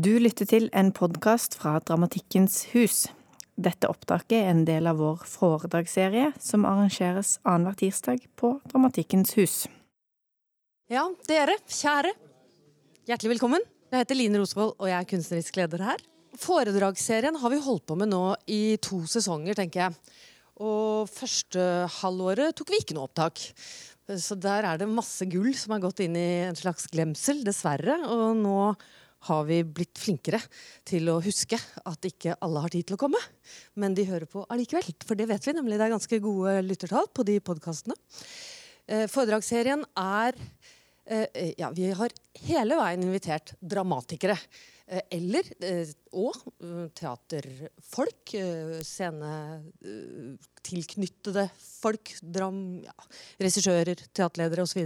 Du lytter til en podkast fra Dramatikkens hus. Dette opptaket er en del av vår foredragsserie som arrangeres annenhver tirsdag på Dramatikkens hus. Ja, dere, kjære. Hjertelig velkommen. Jeg heter Line Rosvold, og jeg er kunstnerisk leder her. Foredragsserien har vi holdt på med nå i to sesonger, tenker jeg. Og første halvåret tok vi ikke noe opptak. Så der er det masse gull som har gått inn i en slags glemsel, dessverre. Og nå har vi blitt flinkere til å huske at ikke alle har tid til å komme. Men de hører på allikevel, for det vet vi nemlig. Det er ganske gode lyttertall på de podkastene. Eh, foredragsserien er eh, Ja, vi har hele veien invitert dramatikere. Eh, eller og teaterfolk, scenetilknyttede folk, dram, ja, regissører, teaterledere osv.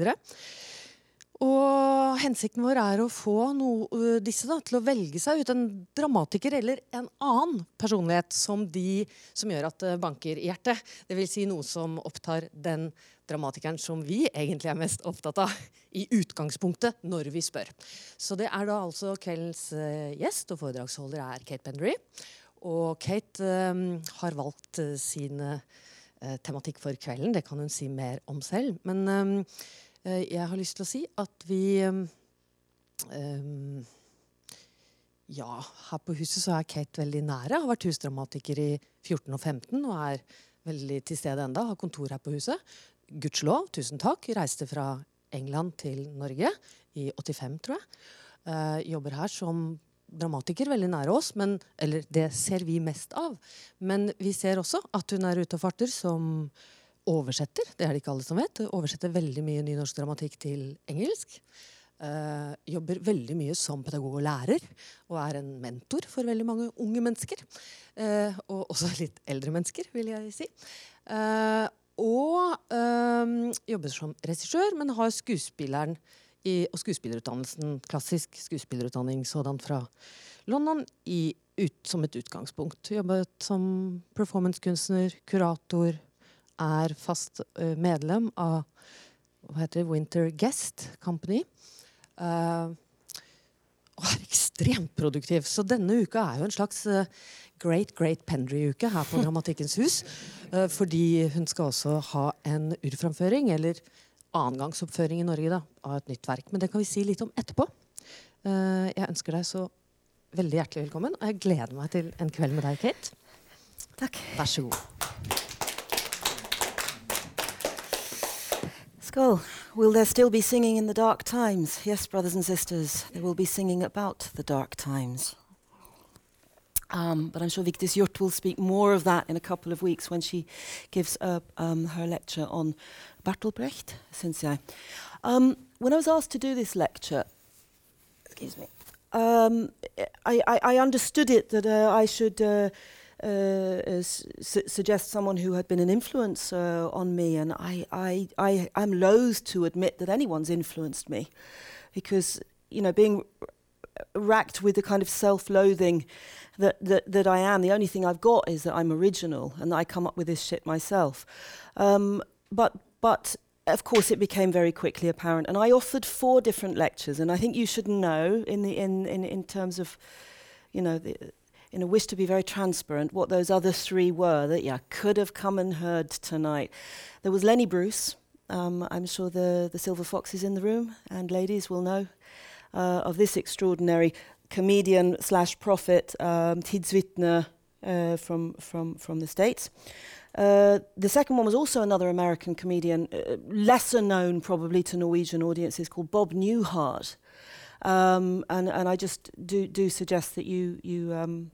Og hensikten vår er å få noe, disse da, til å velge seg ut en dramatiker eller en annen personlighet som, de, som gjør at det banker i hjertet. Dvs. Si noe som opptar den dramatikeren som vi egentlig er mest opptatt av i utgangspunktet når vi spør. Så det er da altså kveldens uh, gjest og foredragsholder er Kate Bendry. Og Kate um, har valgt sin uh, tematikk for kvelden. Det kan hun si mer om selv. Men um, jeg har lyst til å si at vi um, Ja, her på huset så er Kate veldig nære. Har vært husdramatiker i 14 og 15 og er veldig til stede enda. Har kontor her på huset. Gudskjelov, tusen takk. Reiste fra England til Norge i 85, tror jeg. Uh, jobber her som dramatiker veldig nære oss, men, eller det ser vi mest av. Men vi ser også at hun er ute og farter som oversetter. Det er det ikke alle som vet. Oversetter veldig mye nynorsk dramatikk til engelsk. Uh, jobber veldig mye som pedagog og lærer, og er en mentor for veldig mange unge mennesker. Uh, og også litt eldre mennesker, vil jeg si. Uh, og jobber som regissør, men har skuespilleren i, og skuespillerutdannelsen, klassisk skuespillerutdanning sådan fra London, i, ut, som et utgangspunkt. Jobbet som performancekunstner, kurator, er fast uh, medlem av hva heter det, Winter Guest Company. Uh, og er ekstremt produktiv. Så denne uka er jo en slags uh, Great Great Pendry-uke her på Dramatikkens hus. Uh, fordi hun skal også ha en urframføring, eller annengangsoppføring i Norge, da, av et nytt verk. Men det kan vi si litt om etterpå. Uh, jeg ønsker deg så veldig hjertelig velkommen, og jeg gleder meg til en kveld med deg, Kate. Takk. Vær så god. Skull, will there still be singing in the dark times? Yes, brothers and sisters, there will be singing about the dark times. Um, but I'm sure Victis Jurt will speak more of that in a couple of weeks when she gives uh, um, her lecture on Bertolt Brecht, since I. Um, when I was asked to do this lecture, excuse me, um, I, I, I, understood it that uh, I should uh, uh, su suggest someone who had been an influence uh, on me, and I, I, I, I'm loath to admit that anyone's influenced me, because you know, being racked with the kind of self-loathing that, that that I am, the only thing I've got is that I'm original and that I come up with this shit myself. Um, but but of course, it became very quickly apparent, and I offered four different lectures, and I think you should know in the in in, in terms of, you know, the in a wish to be very transparent, what those other three were that you could have come and heard tonight. There was Lenny Bruce. Um, I'm sure the, the Silver Fox is in the room and ladies will know uh, of this extraordinary comedian slash prophet, um, Tidsvitner uh, from, from, from the States. Uh, the second one was also another American comedian, uh, lesser known probably to Norwegian audiences, called Bob Newhart. Um, and, and I just do, do suggest that you, you um,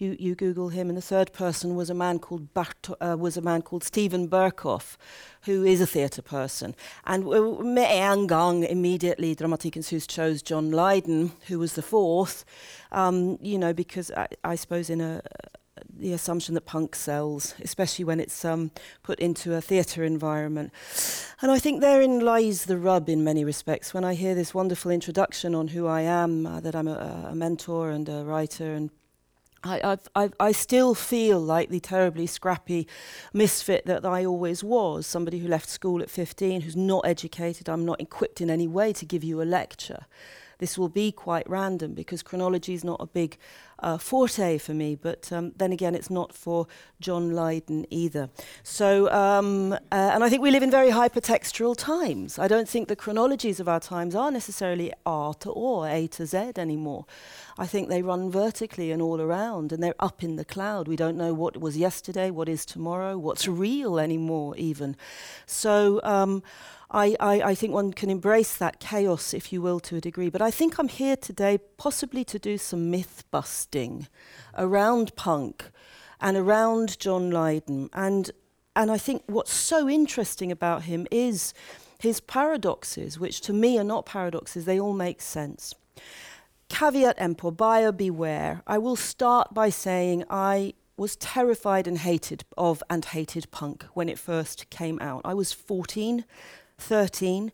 you, you Google him, and the third person was a man called Bart- uh, was a man called Steven Berkoff, who is a theatre person. And med en gang, immediately, Dramatikkens Hus chose John Lydon, who was the fourth, um, you know, because I, I suppose in a the assumption that punk sells, especially when it's um, put into a theatre environment. And I think therein lies the rub in many respects. When I hear this wonderful introduction on who I am, uh, that I'm a, a mentor and a writer and I, I've, I still feel like the terribly scrappy misfit that I always was, somebody who left school at 15, who's not educated. I'm not equipped in any way to give you a lecture. This will be quite random because chronology is not a big uh, forte for me, but um, then again, it's not for John Lydon either. So, um, uh, and I think we live in very hypertextual times. I don't think the chronologies of our times are necessarily R to or A to Z anymore. I think they run vertically and all around, and they're up in the cloud. We don't know what was yesterday, what is tomorrow, what's real anymore, even. So, um, I, I, I, think one can embrace that chaos, if you will, to a degree. But I think I'm here today possibly to do some myth busting around punk and around John Lydon. And, and I think what's so interesting about him is his paradoxes, which to me are not paradoxes, they all make sense. Caveat emptor, buyer beware. I will start by saying I was terrified and hated of and hated punk when it first came out. I was 14 13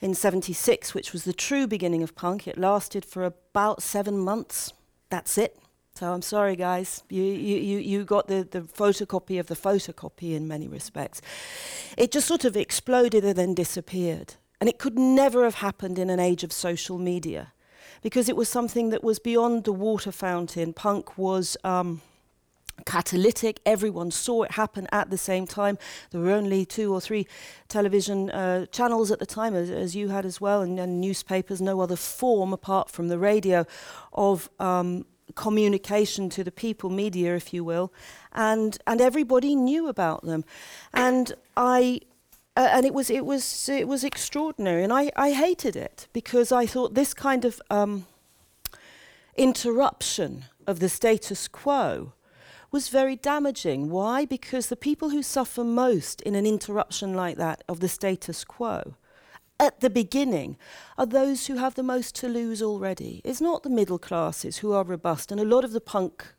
in 76, which was the true beginning of punk. It lasted for about seven months. That's it. So I'm sorry, guys. You, you, you, you got the, the photocopy of the photocopy in many respects. It just sort of exploded and then disappeared. And it could never have happened in an age of social media because it was something that was beyond the water fountain. Punk was. Um, catalytic. Everyone saw it happen at the same time. There were only two or three television uh, channels at the time, as, as, you had as well, and, and, newspapers, no other form apart from the radio of um, communication to the people, media, if you will. And, and everybody knew about them. And I. Uh, and it was it was it was extraordinary, and I, I hated it because I thought this kind of um, interruption of the status quo was very damaging. Why? Because the people who suffer most in an interruption like that of the status quo at the beginning are those who have the most to lose already. It's not the middle classes who are robust, and a lot of the punk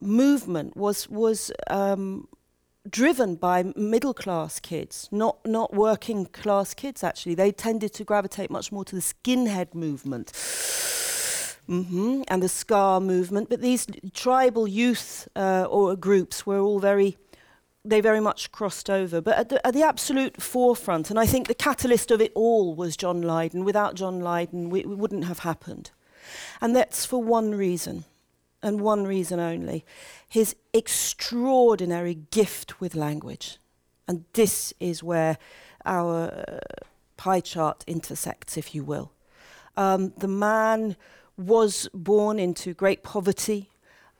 movement was was um, driven by middle class kids, not not working class kids. Actually, they tended to gravitate much more to the skinhead movement mm-hmm, and the ska movement. But these tribal youth uh, or groups were all very, they very much crossed over. But at the, at the, absolute forefront, and I think the catalyst of it all was John Lydon. Without John Lydon, we, we wouldn't have happened. And that's for one reason, and one reason only his extraordinary gift with language. And this is where our uh, pie chart intersects, if you will. Um, the man was born into great poverty.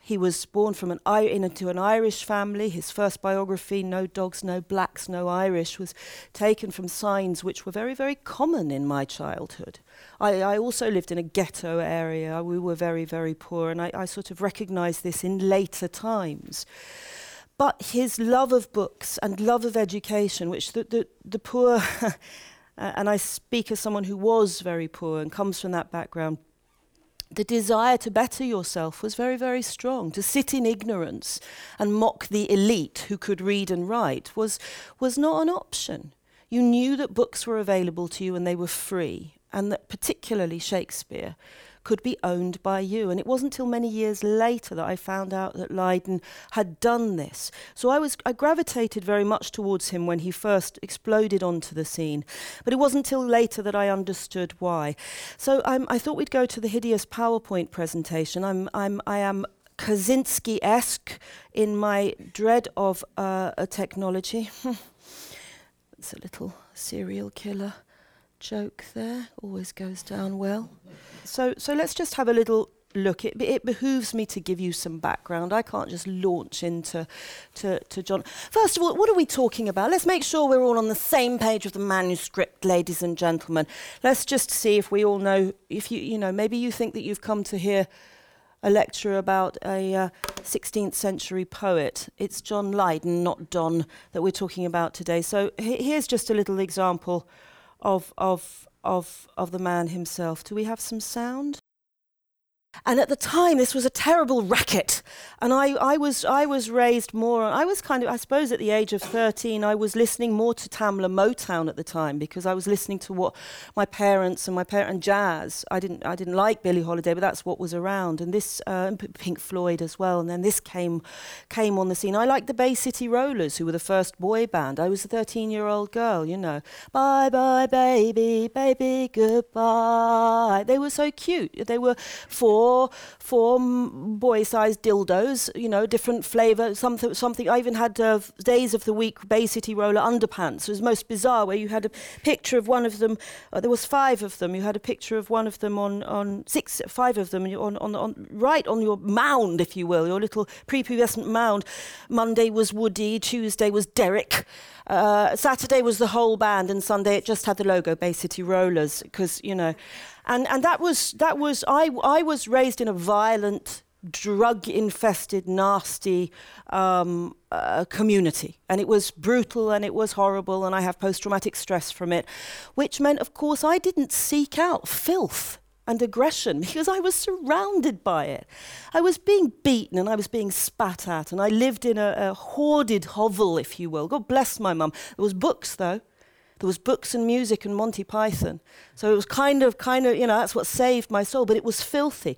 He was born from an into an Irish family. His first biography, No Dogs, No Blacks, No Irish, was taken from signs which were very, very common in my childhood. I, I also lived in a ghetto area. We were very, very poor, and I, I sort of recognized this in later times. But his love of books and love of education, which the, the, the poor, uh, and I speak as someone who was very poor and comes from that background, the desire to better yourself was very, very strong. To sit in ignorance and mock the elite who could read and write was, was not an option. You knew that books were available to you and they were free, and that particularly Shakespeare could be owned by you. And it wasn't until many years later that I found out that Lydon had done this. So I was I gravitated very much towards him when he first exploded onto the scene. But it wasn't until later that I understood why. So I'm, I thought we'd go to the hideous PowerPoint presentation. I'm, I'm, I am Kaczynski-esque in my dread of uh, a technology. it's a little serial killer joke there. Always goes down well. So, so let's just have a little look. It, it behooves me to give you some background. I can't just launch into to, to John. First of all, what are we talking about? Let's make sure we're all on the same page of the manuscript, ladies and gentlemen. Let's just see if we all know. If you, you know, maybe you think that you've come to hear a lecture about a uh, 16th century poet. It's John Lydon, not Don, that we're talking about today. So he- here's just a little example of of of, of the man himself. Do we have some sound? And at the time, this was a terrible racket. And I, I, was, I was raised more, I was kind of, I suppose at the age of 13, I was listening more to Tamla Motown at the time because I was listening to what my parents and my parent and jazz. I didn't, I didn't like Billie Holiday, but that's what was around. And this, uh, Pink Floyd as well. And then this came, came on the scene. I liked the Bay City Rollers, who were the first boy band. I was a 13 year old girl, you know. Bye bye, baby, baby, goodbye. They were so cute. They were four, four boy-sized dildos, you know, different flavour, something, something. I even had uh, days of the week Bay City Roller underpants. It was most bizarre, where you had a picture of one of them. Uh, there was five of them. You had a picture of one of them on, on six, five of them on, on, on right on your mound, if you will, your little prepubescent mound. Monday was Woody, Tuesday was Derek. Uh, Saturday was the whole band, and Sunday it just had the logo Bay City Rollers, because you know, and and that was that was I I was raised in a violent drug infested, nasty um, uh, community. And it was brutal and it was horrible, and I have post traumatic stress from it, which meant, of course, I didn't seek out filth and aggression because I was surrounded by it. I was being beaten and I was being spat at, and I lived in a, a hoarded hovel, if you will. God bless my mum. There was books, though. There was books and music and Monty Python. So it was kind of, kind of, you know, that's what saved my soul, but it was filthy.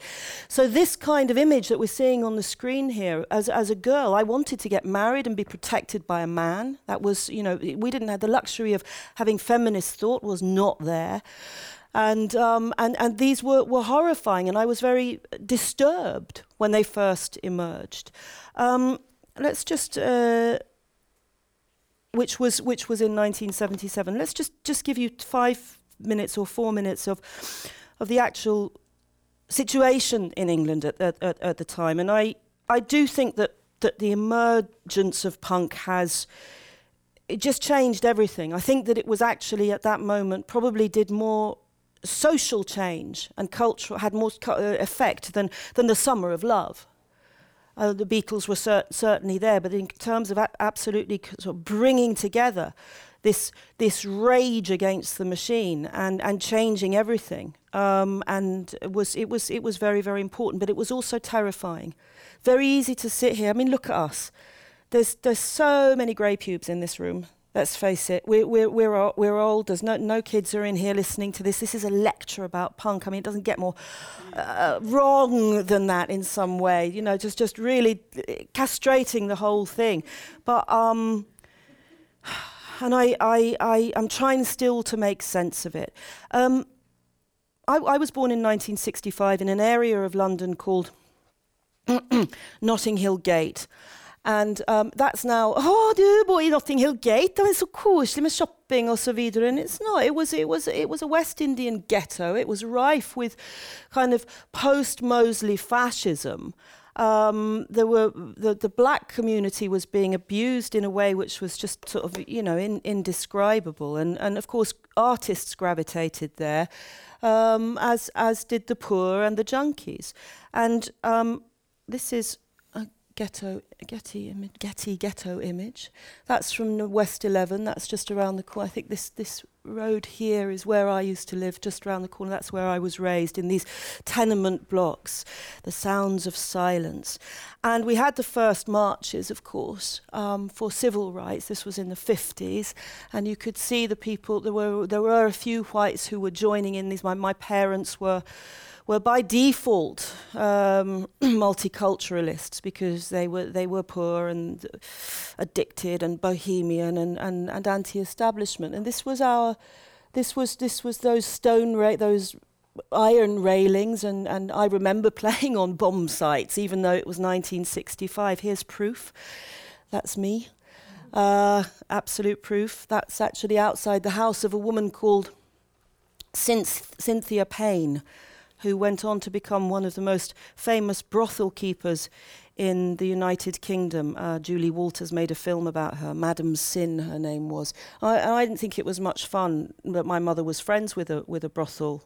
So this kind of image that we're seeing on the screen here, as, as a girl, I wanted to get married and be protected by a man. That was, you know, we didn't have the luxury of having feminist thought was not there. And, um, and, and these were, were horrifying, and I was very disturbed when they first emerged. Um, let's just, uh, which, was, which was in 1977. Let's just, just give you five minutes or four minutes of, of the actual situation in England at, at, at, at the time. And I, I do think that, that the emergence of punk has it just changed everything. I think that it was actually at that moment probably did more social change and culture had more uh, effect than, than the summer of love. Uh, the Beatles were cer- certainly there, but in terms of a- absolutely sort of bringing together this this rage against the machine and, and changing everything, um, and it was it was it was very very important, but it was also terrifying. Very easy to sit here. I mean, look at us. There's there's so many grey pubes in this room. Let's face it, we're, we're, we're, we're old. There's no, no kids are in here listening to this. This is a lecture about punk. I mean, it doesn't get more uh, wrong than that in some way. You know, just, just really castrating the whole thing. But, um, and I, I, I, I'm trying still to make sense of it. Um, I, I was born in 1965 in an area of London called Notting Hill Gate. And um, that's now, oh, du bor i Notting Hill Gate, det är så koselig med shopping vidare. And it's not. It was, it, was, it was a West Indian ghetto. It was rife with kind of post-Mosley fascism. Um, there were the, the black community was being abused in a way which was just sort of you know in, indescribable and and of course artists gravitated there um, as as did the poor and the junkies and um, this is ghetto, Getty, Getty ghetto image. That's from West 11. That's just around the corner. I think this this road here is where I used to live, just around the corner. That's where I was raised in these tenement blocks. The sounds of silence, and we had the first marches, of course, um, for civil rights. This was in the 50s, and you could see the people. There were there were a few whites who were joining in these. My my parents were were by default um, multiculturalists because they were they were poor and addicted and bohemian and, and, and anti-establishment. And this was our this was this was those stone ra- those iron railings and, and I remember playing on bomb sites even though it was 1965. Here's proof. That's me. Uh, absolute proof. That's actually outside the house of a woman called Cynthia Payne who went on to become one of the most famous brothel keepers in the United Kingdom. Uh, Julie Walters made a film about her. Madam Cyn, her name was. I, I didn't think it was much fun, but my mother was friends with a with a brothel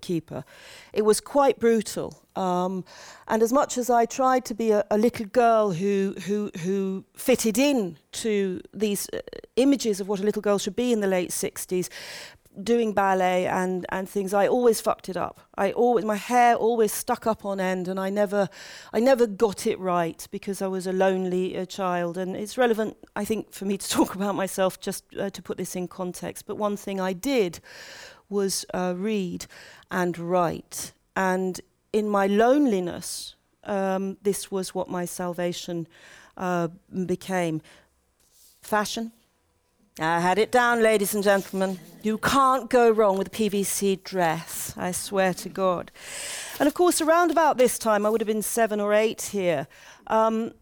keeper. It was quite brutal. Um, and as much as I tried to be a, a little girl who, who, who fitted in to these uh, images of what a little girl should be in the late 60s, doing ballet and, and things, I always fucked it up. I always my hair always stuck up on end, and I never I never got it right because I was a lonely uh, child. And it's relevant, I think, for me to talk about myself just uh, to put this in context. But one thing I did was uh, read and write, and in my loneliness, um, this was what my salvation uh, became. Fashion I had it down, ladies and gentlemen. You can't go wrong with a PVC dress, I swear to God. And of course, around about this time, I would have been seven or eight here. Um,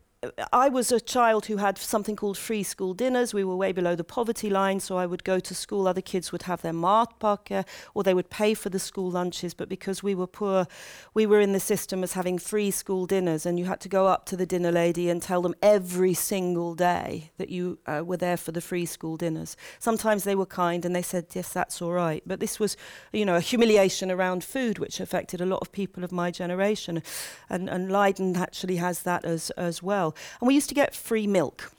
I was a child who had something called free school dinners. We were way below the poverty line, so I would go to school. Other kids would have their matpakke, or they would pay for the school lunches. But because we were poor, we were in the system as having free school dinners, and you had to go up to the dinner lady and tell them every single day that you uh, were there for the free school dinners. Sometimes they were kind and they said, "Yes, that's all right." But this was, you know, a humiliation around food, which affected a lot of people of my generation, and and Lydon actually has that as as well. And we used to get free milk.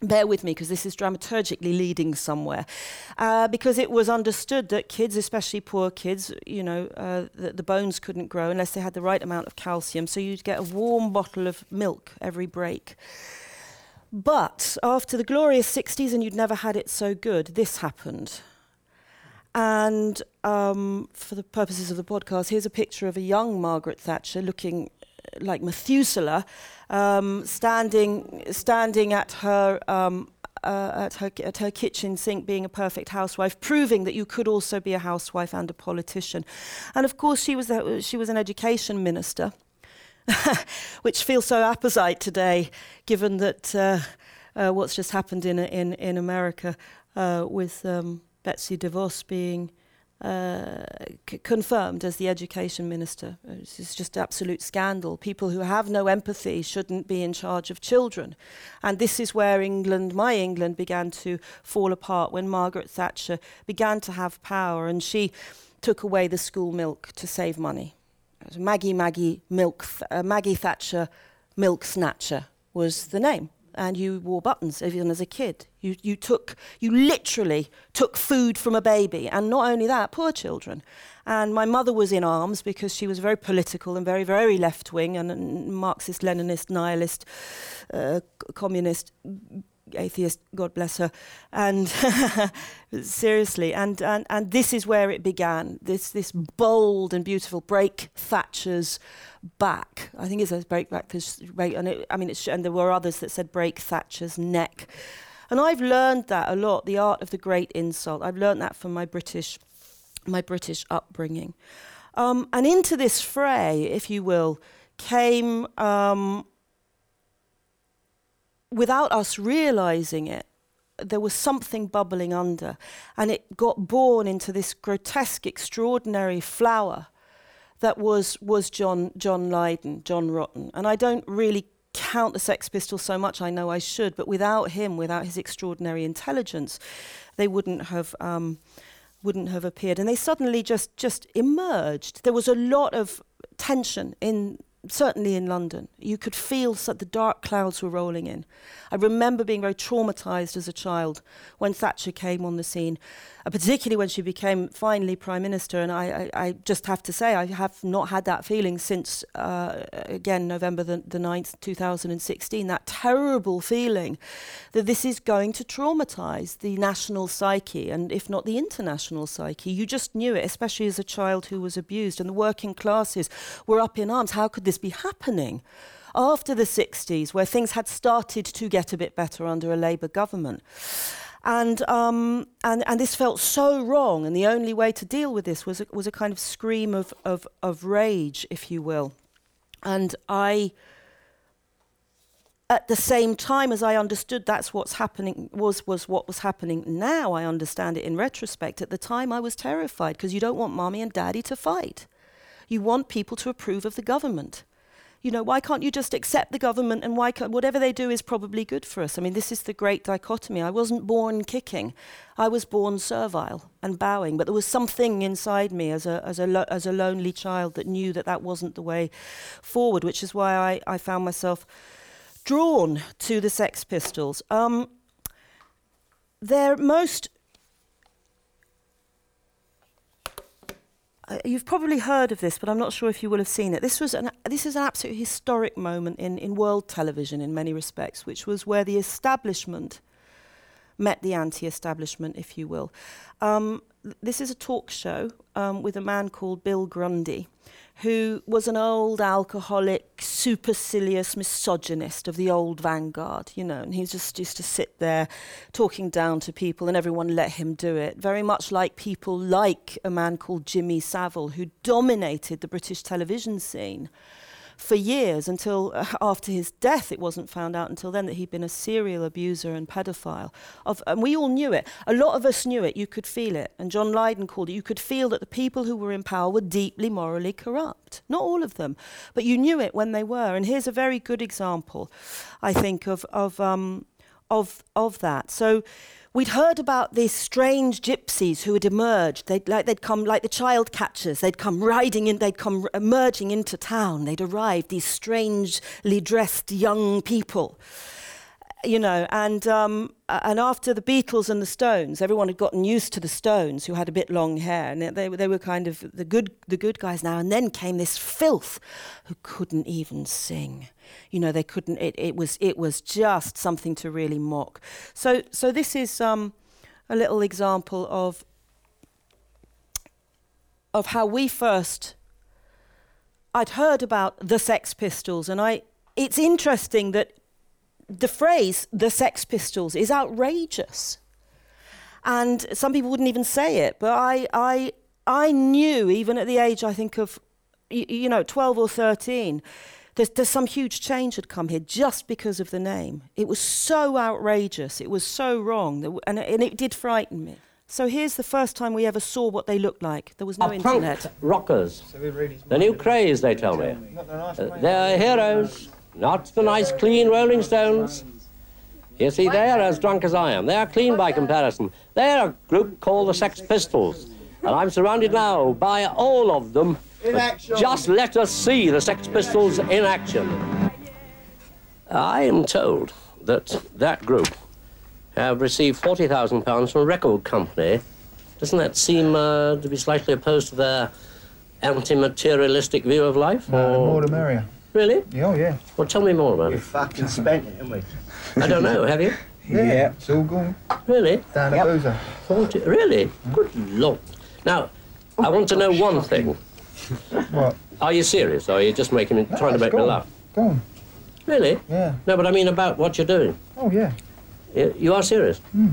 Bear with me because this is dramaturgically leading somewhere. Uh, because it was understood that kids especially poor kids you know uh, the, the, bones couldn't grow unless they had the right amount of calcium. So you'd get a warm bottle of milk every break. But after the glorious 60s and you'd never had it so good this happened. And um, for the purposes of the podcast here's a picture of a young margaret thatcher looking like Methuselah, um, standing standing at her. Um, uh, at her at her kitchen sink, being a perfect housewife, proving that you could also be a housewife and a politician, and of course she was a, she was an education minister, which feels so apposite today, given that uh, uh, what's just happened in in in America uh, with um, Betsy DeVos being uh, c- confirmed as the education minister. Uh, this is just absolute scandal. People who have no empathy shouldn't be in charge of children. And this is where England, my England, began to fall apart when Margaret Thatcher began to have power and she took away the school milk to save money. Maggie Maggie Milk, uh, Maggie Thatcher Milk Snatcher was the name and you wore buttons even as a kid. You, you took, you literally took food from a baby, and not only that, poor children. And my mother was in arms because she was very political and very, very left wing and, Marxist, Leninist, nihilist, uh, communist atheist, God bless her. And seriously, and, and, and this is where it began. This, this bold and beautiful break Thatcher's back. I think it says break back, because break, and it, I mean, it's, and there were others that said break Thatcher's neck. And I've learned that a lot, the art of the great insult. I've learned that from my British, my British upbringing. Um, and into this fray, if you will, came um, without us realizing it, there was something bubbling under, and it got born into this grotesque, extraordinary flower that was was John John Lydon, John Rotten. And I don't really count the Sex Pistols so much. I know I should, but without him, without his extraordinary intelligence, they wouldn't have. Um, wouldn't have appeared and they suddenly just just emerged there was a lot of tension in certainly in London. You could feel that the dark clouds were rolling in. I remember being very traumatized as a child when Thatcher came on the scene, uh, particularly when she became finally Prime Minister. And I, I, I, just have to say, I have not had that feeling since, uh, again, November the, the 9th, 2016, that terrible feeling that this is going to traumatize the national psyche, and if not the international psyche. You just knew it, especially as a child who was abused, and the working classes were up in arms. How could this be happening? after the 60s, where things had started to get a bit better under a Labour government. And, um, and, and this felt so wrong, and the only way to deal with this was a, was a kind of scream of, of, of rage, if you will. And I, at the same time as I understood that's what's happening was was what was happening now I understand it in retrospect at the time I was terrified because you don't want mommy and daddy to fight you want people to approve of the government you know, why can't you just accept the government and why can't, whatever they do is probably good for us? I mean, this is the great dichotomy. I wasn't born kicking. I was born servile and bowing, but there was something inside me as a, as a, lo- as a lonely child that knew that that wasn't the way forward, which is why I, I found myself drawn to the Sex Pistols. Um, their most you've probably heard of this, but I'm not sure if you will have seen it. This was an this is an absolutely historic moment in, in world television in many respects, which was where the establishment met the anti-establishment, if you will. Um, this is a talk show um, with a man called Bill Grundy, who was an old alcoholic, supercilious misogynist of the old vanguard, you know, and he just used to sit there talking down to people and everyone let him do it. Very much like people like a man called Jimmy Savile, who dominated the British television scene for years until uh, after his death. It wasn't found out until then that he'd been a serial abuser and pedophile. Of, and we all knew it. A lot of us knew it. You could feel it. And John Lydon called it. You could feel that the people who were in power were deeply morally corrupt. Not all of them, but you knew it when they were. And here's a very good example, I think, of of um, of of that. So we'd heard about these strange gypsies who had emerged. They'd, like, they'd come like the child catchers. They'd come riding in, they'd come emerging into town. They'd arrived, these strangely dressed young people you know, and um, and after the Beatles and the Stones, everyone had gotten used to the Stones, who had a bit long hair, and they they were kind of the good the good guys now. And then came this filth, who couldn't even sing. You know, they couldn't. It, it was it was just something to really mock. So so this is um, a little example of of how we first. I'd heard about the Sex Pistols, and I. It's interesting that the phrase the Sex Pistols is outrageous. And some people wouldn't even say it, but I, I, I knew, even at the age, I think, of, you, you know, 12 or 13, there's, there's some huge change had come here just because of the name. It was so outrageous, it was so wrong, that, and, and it did frighten me. So here's the first time we ever saw what they looked like. There was no Are internet. punk rockers. The new craze, they tell me. Uh, they're heroes, not the nice, clean Rolling Stones. You see, they're as drunk as I am. They are clean by comparison. They're a group called the Sex Pistols. And I'm surrounded now by all of them. In action. Just let us see the Sex Pistols in action. I am told that that group have received £40,000 from a record company. Doesn't that seem uh, to be slightly opposed to their anti-materialistic view of life? No, the more the merrier. Really? Yeah, oh, yeah. Well, tell me more about We it. fucking spent it, haven't we? I don't know. Have you? Yeah. It's all gone Really? down the boozer. 40? Really? Mm. Good lord. Now, I want to know one thing. What? Are you serious? Or are you just making me, trying to it's make me gone. laugh? Gone. Really? Yeah. No, but I mean about what you're doing. Oh, yeah. You, you are serious? Mm.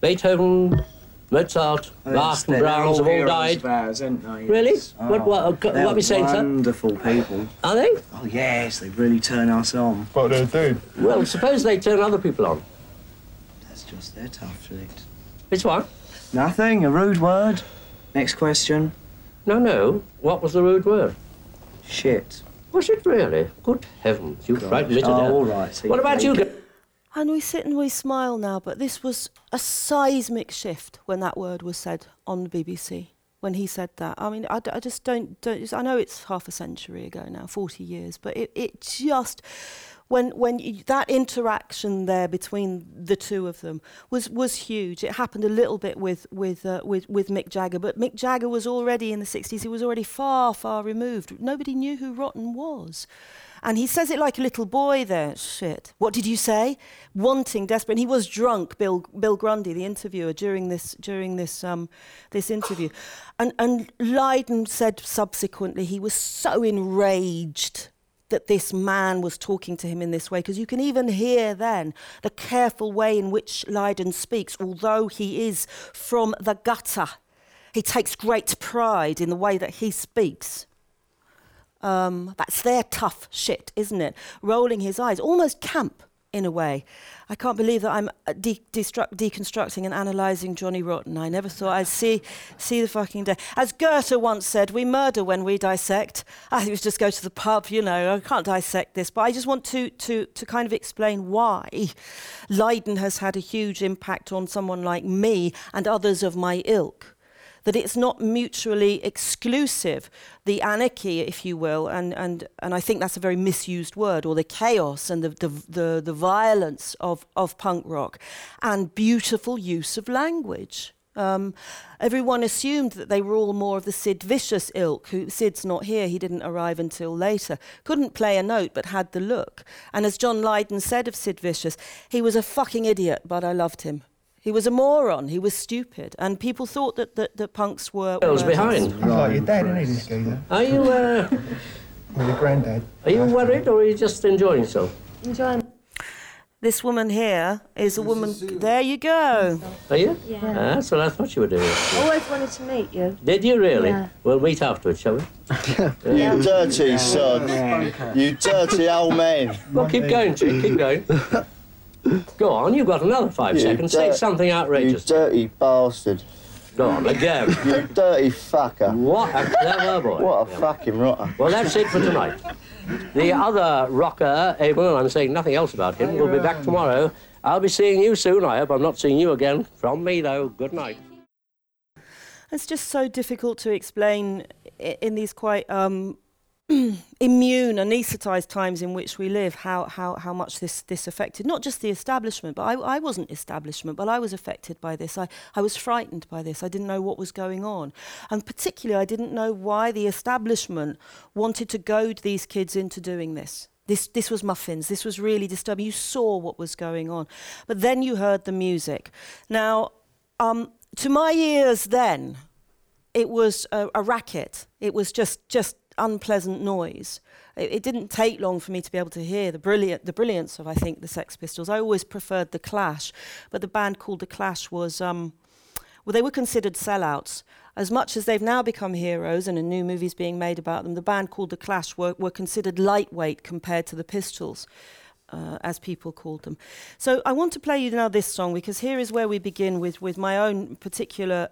Beethoven, Mozart, Bach and Brahms have all died. Ours, they? Really? Yes. What- what- uh, they're what are we saying, sir? Wonderful people. Are they? Oh yes, they really turn us on. What do they do? Well, suppose they turn other people on. That's just their tough shit. It's what? Nothing. A rude word. Next question. No, no. What was the rude word? Shit. Was it really? Good heavens, you frightened me to oh, death. all right. see, What about you? And we sit and we smile now, but this was a seismic shift when that word was said on BBC. When he said that, I mean, I, d- I just don't, don't. I know it's half a century ago now, forty years, but it, it just when when you, that interaction there between the two of them was was huge. It happened a little bit with with uh, with with Mick Jagger, but Mick Jagger was already in the sixties. He was already far far removed. Nobody knew who Rotten was. And he says it like a little boy there. Shit. What did you say? Wanting, desperate. And he was drunk, Bill Bill Grundy, the interviewer, during this during this um this interview. And and Lydon said subsequently he was so enraged that this man was talking to him in this way, because you can even hear then the careful way in which Lydon speaks, although he is from the gutter. He takes great pride in the way that he speaks. Um, that's their tough shit, isn't it? Rolling his eyes, almost camp in a way. I can't believe that I'm uh, de- destruct- deconstructing and analysing Johnny Rotten. I never thought I'd see see the fucking day. As Goethe once said, "We murder when we dissect." I think we just go to the pub. You know, I can't dissect this, but I just want to to to kind of explain why Lydon has had a huge impact on someone like me and others of my ilk that it's not mutually exclusive. The anarchy, if you will, and, and, and I think that's a very misused word, or the chaos and the, the, the, the violence of, of punk rock, and beautiful use of language. Um, everyone assumed that they were all more of the Sid Vicious ilk. Who Sid's not here; he didn't arrive until later. Couldn't play a note, but had the look. And as John Lydon said of Sid Vicious, he was a fucking idiot, but I loved him. He was a moron. He was stupid, and people thought that that, that punks were. Girls were- behind. He's like your dad, isn't he. Are you, uh, Or your granddad. are you worried or are you just enjoying yourself? Enjoying. This woman here is a woman. There you go. Are you? Yeah. Ah, that's what I thought you were doing. I always wanted to meet you. Did you really? Yeah. We'll meet afterwards, shall we? You dirty sod. You dirty old man. Well, keep going, chick, keep going. Go on, you've got another five You seconds. Say dirt- something You outrageous. dirty bastard. Go on, again. You dirty fucker. What a clever boy. What a Yeah. fucking rotter. Well, that's it for tonight. The other rocker, Abel, and I'm saying nothing else about him, will be back tomorrow. I'll be seeing you soon. I hope I'm not seeing you again. From me, though, good night. It's just so difficult to explain in these quite um, immune, anaesthetized times in which we live how, how, how much this, this affected not just the establishment, but I, I wasn't establishment, but I was affected by this. I, I was frightened by this. I didn't know what was going on. And particularly, I didn't know why the establishment wanted to goad these kids into doing this. This, this was muffins. This was really disturbing. You saw what was going on. But then you heard the music. Now, um, to my ears then, it was a, a racket. It was just just unpleasant noise. It, it didn't take long for me to be able to hear the brilliant the brilliance of I think the Sex Pistols. I always preferred the Clash, but the band called the Clash was um, well they were considered sellouts. As much as they've now become heroes and a new movie's being made about them, the band called the Clash were, were considered lightweight compared to the Pistols. Uh, as people called them. So I want to play you now this song because here is where we begin with, with my own particular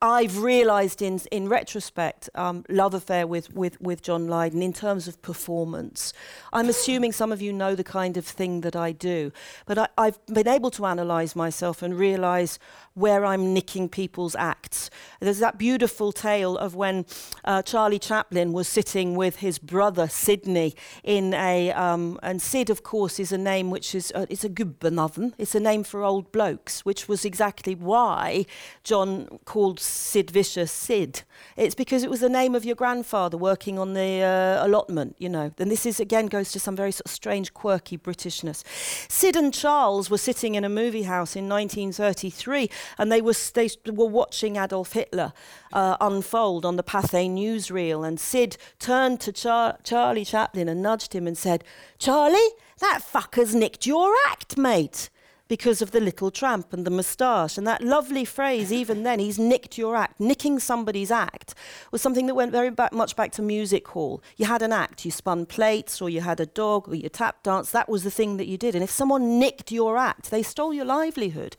I've realised in in retrospect um, love affair with, with with John Lydon in terms of performance. I'm assuming some of you know the kind of thing that I do, but I, I've been able to analyse myself and realise where I'm nicking people's acts. There's that beautiful tale of when uh, Charlie Chaplin was sitting with his brother Sydney in a um, and Sid of course is a name which is uh, it's a gubbenavn. It's a name for old blokes, which was exactly why John called Sid Vicious Sid. It's because it was the name of your grandfather working on the uh, allotment, you know. And this is again goes to some very sort of strange, quirky Britishness. Sid and Charles were sitting in a movie house in 1933, and they were they were watching Adolf Hitler uh, unfold on the Pathé newsreel. And Sid turned to Char- Charlie Chaplin and nudged him and said, "Charlie, that fucker's nicked your act, mate." because of the little tramp and the moustache. And that lovely phrase, even then, he's nicked your act. Nicking somebody's act was something that went very back, much back to music hall. You had an act, you spun plates, or you had a dog, or you tap danced. That was the thing that you did. And if someone nicked your act, they stole your livelihood.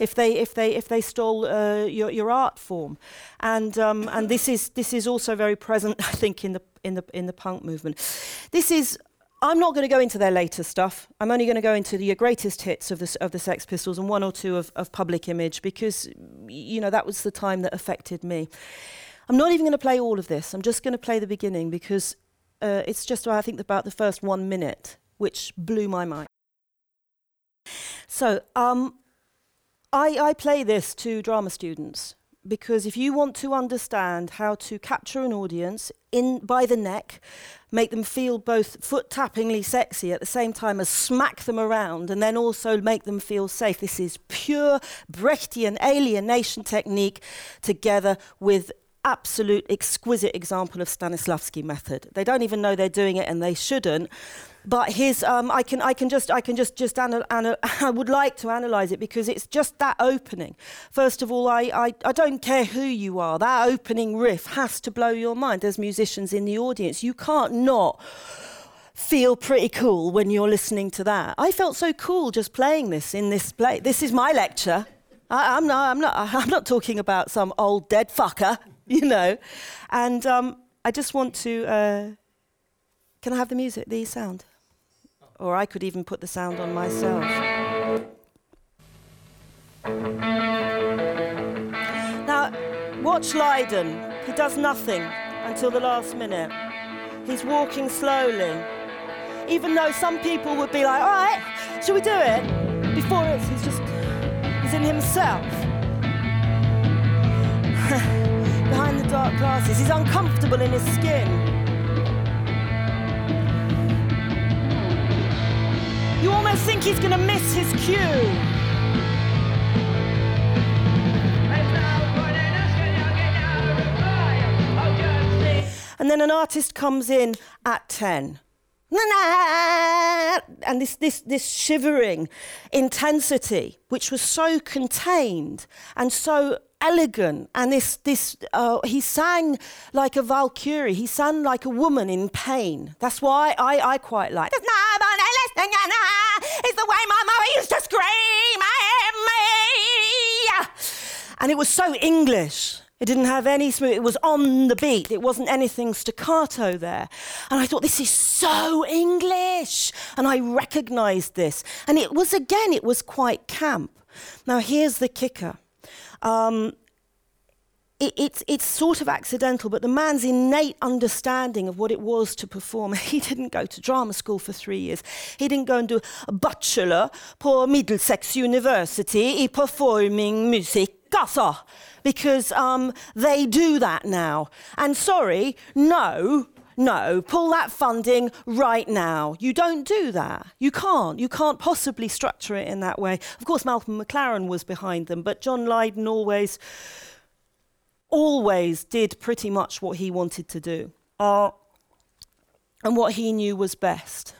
If they, if they, if they stole uh, your, your art form, and um, and this is this is also very present, I think, in the in the in the punk movement. This is I'm not going to go into their later stuff. I'm only going to go into the greatest hits of the, of the Sex Pistols and one or two of, of Public Image because, you know, that was the time that affected me. I'm not even going to play all of this. I'm just going to play the beginning because uh, it's just, I think, about the first one minute, which blew my mind. So, um, I, I play this to drama students because if you want to understand how to capture an audience in by the neck, make them feel both foot tappingly sexy at the same time as smack them around and then also make them feel safe. This is pure Brechtian alienation technique together with absolute exquisite example of Stanislavski method. They don't even know they're doing it and they shouldn't. But his, um, I can, I can just, I can just, just, anal- anal- I would like to analyze it because it's just that opening. First of all, I, I, I don't care who you are. That opening riff has to blow your mind. There's musicians in the audience. You can't not feel pretty cool when you're listening to that. I felt so cool just playing this in this play. This is my lecture. I, I'm not, I'm not, I'm not talking about some old dead fucker, you know. And um, I just want to. Uh, can I have the music, the sound? Or I could even put the sound on myself. Now, watch Lydon. He does nothing until the last minute. He's walking slowly. Even though some people would be like, all right, should we do it? Before it's, he's just, he's in himself. Behind the dark glasses. He's uncomfortable in his skin. You almost think he's going to miss his cue. And then an artist comes in at 10. And this, this, this shivering intensity, which was so contained and so elegant. And this, this uh, he sang like a Valkyrie, he sang like a woman in pain. That's why I, I quite like it. It's the way my mother used to scream me. And it was so English. It didn't have any smooth, it was on the beat. It wasn't anything staccato there. And I thought, this is so English. And I recognized this. And it was, again, it was quite camp. Now, here's the kicker. Um, it, it's, it's sort of accidental, but the man's innate understanding of what it was to perform, he didn't go to drama school for three years. He didn't go and do a bachelor på Middlesex University i performing music, because um, they do that now. And sorry, no, no, pull that funding right now. You don't do that. You can't. You can't possibly structure it in that way. Of course, Malcolm McLaren was behind them, but John Lydon always, always did pretty much what he wanted to do uh, and what he knew was best.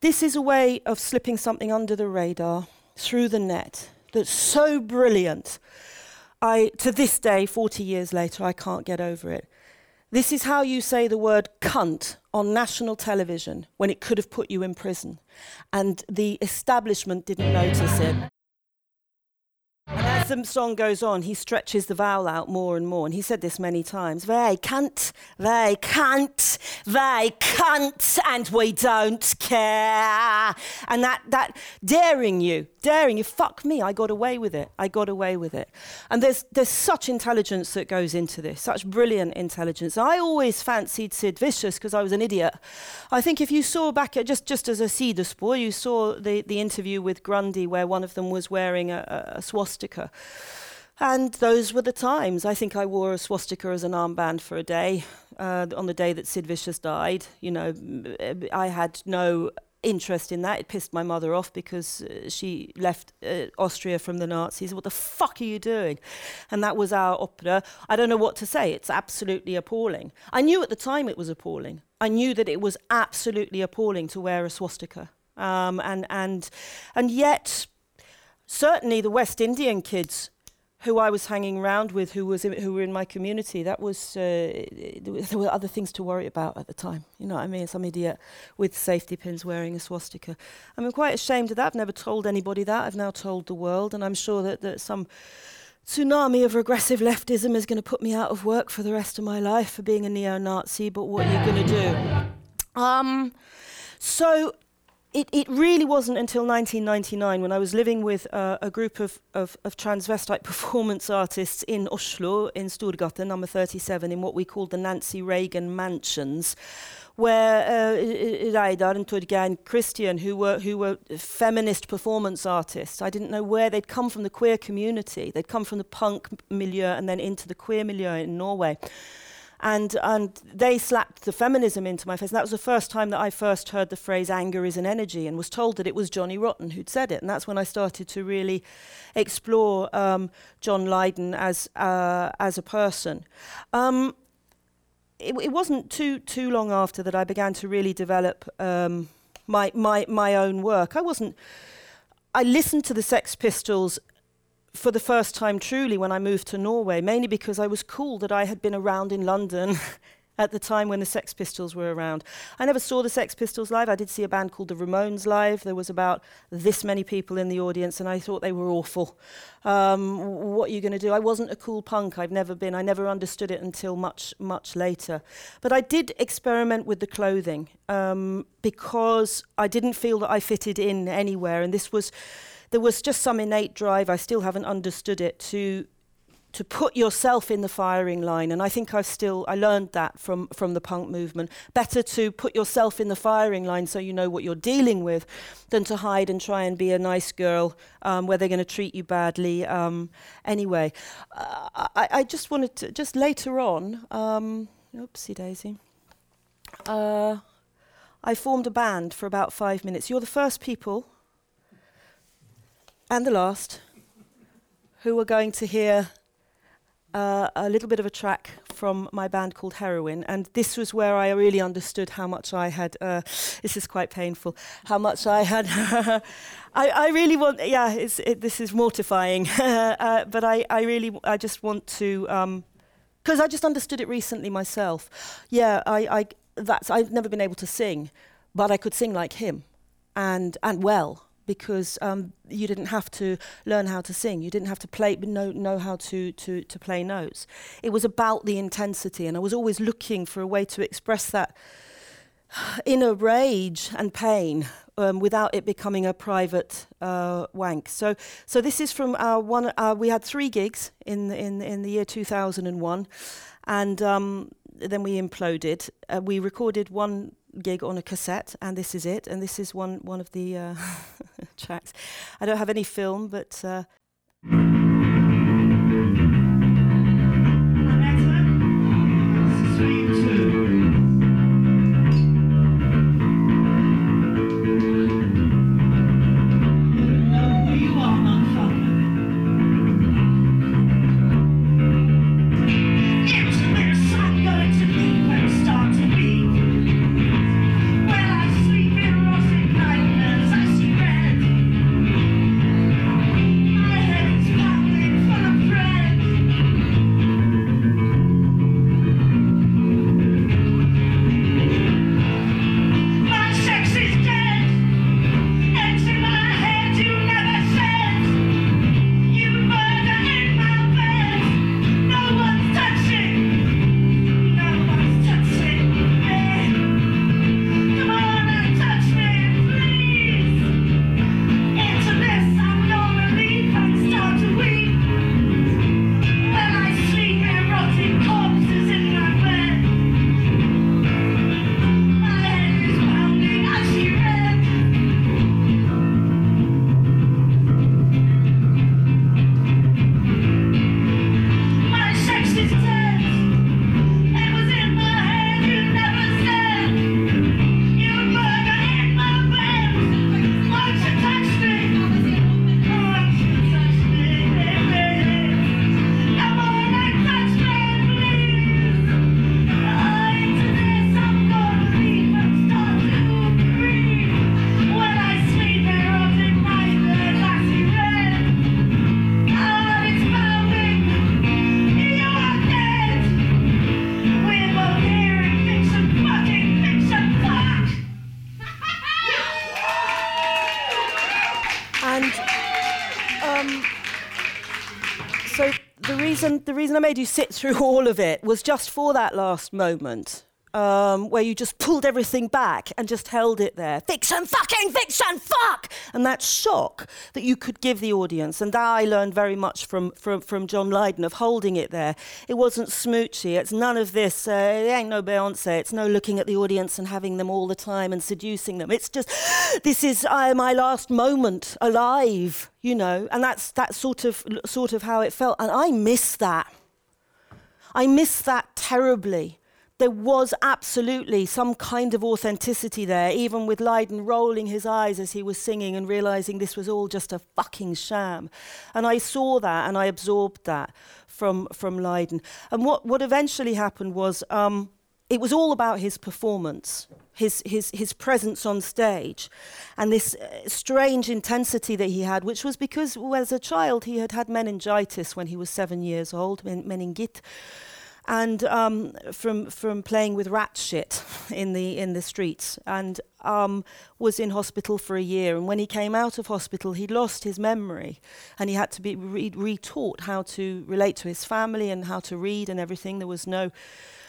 This is a way of slipping something under the radar through the net that's so brilliant. I, to this day, 40 years later, I can't get over it. This is how you say the word cunt on national television when it could have put you in prison. And the establishment didn't notice it. And as the song goes on, he stretches the vowel out more and more. And he said this many times they can't, they can't, they can't, and we don't care. And that, that daring you, daring you, fuck me, I got away with it. I got away with it. And there's, there's such intelligence that goes into this, such brilliant intelligence. I always fancied Sid Vicious because I was an idiot. I think if you saw back at just, just as a sidospår, you saw the, the interview with Grundy where one of them was wearing a, a, swastika. And those were the times. I think I wore a swastika as an armband for a day uh, on the day that Sid Vicious died. You know, I had no interest in that. It pissed my mother off because uh, she left uh, Austria from the Nazis. What the fuck are you doing? And that was our opera. I don't know what to say. It's absolutely appalling. I knew at the time it was appalling. I knew that it was absolutely appalling to wear a swastika. Um, and, and, and yet, certainly the West Indian kids who I was hanging around with, who was in, who were in my community, that was uh, there were other things to worry about at the time. You know what I mean? Some idiot with safety pins wearing a swastika. I'm quite ashamed of that. I've never told anybody that. I've now told the world, and I'm sure that, that some tsunami of regressive leftism is going to put me out of work for the rest of my life for being a neo-Nazi. But what are you going to do? Um, so it, it really wasn't until 1999 when I was living with uh, a group of, of, of, transvestite performance artists in Oslo, in Storgata, number 37, in what we called the Nancy Reagan Mansions, where uh, Reidar and Torgeir and Christian, who were, who were feminist performance artists, I didn't know where they'd come from the queer community. They'd come from the punk milieu and then into the queer milieu in Norway and and they slapped the feminism into my face. And that was the first time that I first heard the phrase "anger is an energy" and was told that it was Johnny Rotten who'd said it. And that's when I started to really explore um, John Lydon as uh, as a person. Um, it, it, wasn't too too long after that I began to really develop um, my my my own work. I wasn't. I listened to the Sex Pistols for the first time truly when I moved to Norway, mainly because I was cool that I had been around in London at the time when the Sex Pistols were around. I never saw the Sex Pistols live. I did see a band called the Ramones live. There was about this many people in the audience, and I thought they were awful. Um, what are you going to do? I wasn't a cool punk. I've never been. I never understood it until much, much later. But I did experiment with the clothing um, because I didn't feel that I fitted in anywhere, and this was there was just some innate drive, I still haven't understood it, to to put yourself in the firing line. And I think I've still, I learned that from, from the punk movement. Better to put yourself in the firing line so you know what you're dealing with than to hide and try and be a nice girl um, where they're going to treat you badly. Um, anyway, uh, I, I, just wanted to, just later on, um, oopsie daisy, uh, I formed a band for about five minutes. You're the first people and the last who are going to hear uh, a little bit of a track from my band called Heroin, and this was where I really understood how much I had. Uh, this is quite painful. How much I had. I, I really want. Yeah, it, this is mortifying, uh, but I, I really, I just want to, because um, I just understood it recently myself. Yeah, I, I, that's. I've never been able to sing, but I could sing like him, and and well because um, you didn't have to learn how to sing. You didn't have to play, know, know how to, to, to play notes. It was about the intensity, and I was always looking for a way to express that inner rage and pain um, without it becoming a private uh, wank. So, so this is from our one. Uh, we had three gigs in in in the year 2001, and um, then we imploded. Uh, we recorded one gig on a cassette, and this is it. And this is one one of the uh, tracks. I don't have any film, but. Uh reason the reason I made you sit through all of it was just for that last moment. Um, where you just pulled everything back and just held it there. Fiction, fucking fiction, fuck! And that shock that you could give the audience. And that I learned very much from, from, from John Lydon of holding it there. It wasn't smoochy. It's none of this, uh, it ain't no Beyonce. It's no looking at the audience and having them all the time and seducing them. It's just, this is uh, my last moment alive, you know. And that's, that's sort, of, sort of how it felt. And I miss that. I miss that terribly. There was absolutely some kind of authenticity there, even with Lydon rolling his eyes as he was singing and realizing this was all just a fucking sham. And I saw that and I absorbed that from, from Lydon. And what, what eventually happened was um, it was all about his performance, his, his, his presence on stage, and this uh, strange intensity that he had, which was because well, as a child he had had meningitis when he was seven years old, men- meningit and um, from from playing with rat shit in the in the streets, and um, was in hospital for a year. And when he came out of hospital, he lost his memory, and he had to be re- retaught how to relate to his family and how to read and everything. There was no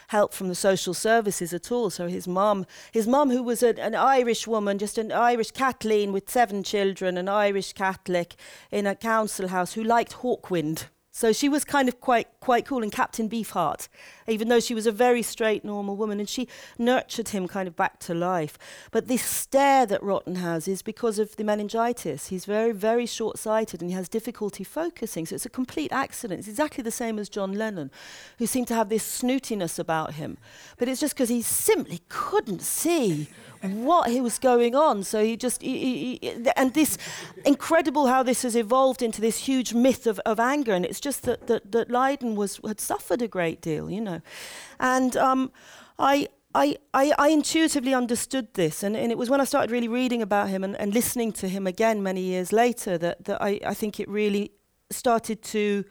help from the social services at all. So his mum, his mum, who was a, an Irish woman, just an Irish Kathleen with seven children, an Irish Catholic in a council house, who liked Hawkwind So she was kind of quite quite cool and Captain Beefheart, even though she was a very straight, normal woman, and she nurtured him kind of back to life. But this stare that Rotten has is because of the meningitis. He's very, very short-sighted and he has difficulty focusing. So it's a complete accident. It's exactly the same as John Lennon, who seemed to have this snootiness about him. But it's just because he simply couldn't see what he was going on. So he just, he, he, and this incredible how this has evolved into this huge myth of, of anger. And it's just that, that, that Lydon was, had suffered a great deal, you know. And um, I, I, I, I, intuitively understood this, and, and, it was when I started really reading about him and, and listening to him again many years later that, that I, I think it really started to.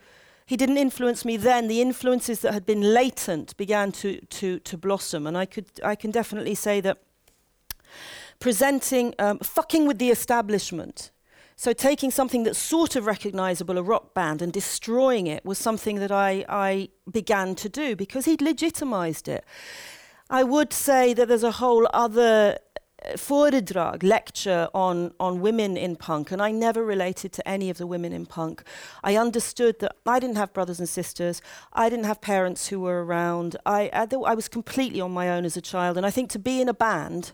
He didn't influence me then. The influences that had been latent began to, to, to blossom, and I, could, I can definitely say that presenting, um, fucking with the establishment. So taking something that's sort of recognizable, a rock band, and destroying it was something that I, I began to do because he'd legitimized it. I would say that there's a whole other uh, foredrag, lecture on, on women in punk, and I never related to any of the women in punk. I understood that I didn't have brothers and sisters, I didn't have parents who were around, I, I, I was completely on my own as a child, and I think to be in a band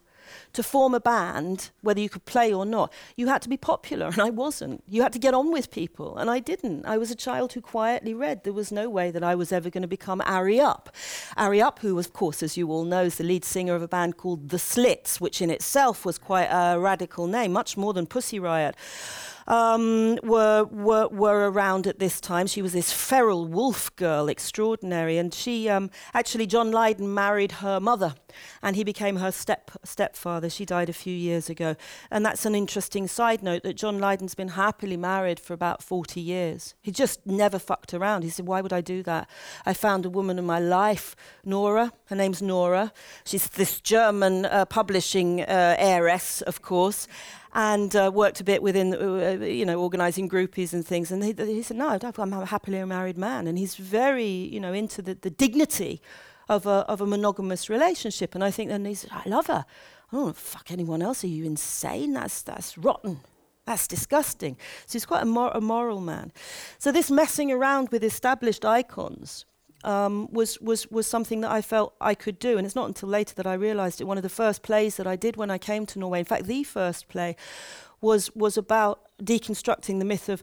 to form a band, whether you could play or not, you had to be popular, and I wasn't. You had to get on with people, and I didn't. I was a child who quietly read. There was no way that I was ever going to become Ari Up. Ari Up, who, of course, as you all know, is the lead singer of a band called The Slits, which in itself was quite a radical name, much more than Pussy Riot um, were, were, were around at this time. She was this feral wolf girl, extraordinary. And she, um, actually, John Lydon married her mother, and he became her step, stepfather. She died a few years ago. And that's an interesting side note that John Lydon's been happily married for about 40 years. He just never fucked around. He said, Why would I do that? I found a woman in my life, Nora. Her name's Nora. She's this German uh, publishing uh, heiress, of course and uh, worked a bit within, uh, you know, organising groupies and things. And he, he said, no, I'm a happily married man. And he's very, you know, into the, the dignity of a, of a monogamous relationship. And I think then he said, I love her. I don't want to fuck anyone else. Are you insane? That's, that's rotten. That's disgusting. So he's quite a, mor- a moral man. So this messing around with established icons um, was, was, was something that I felt I could do. And it's not until later that I realized it. One of the first plays that I did when I came to Norway, in fact, the first play, was, was about deconstructing the myth of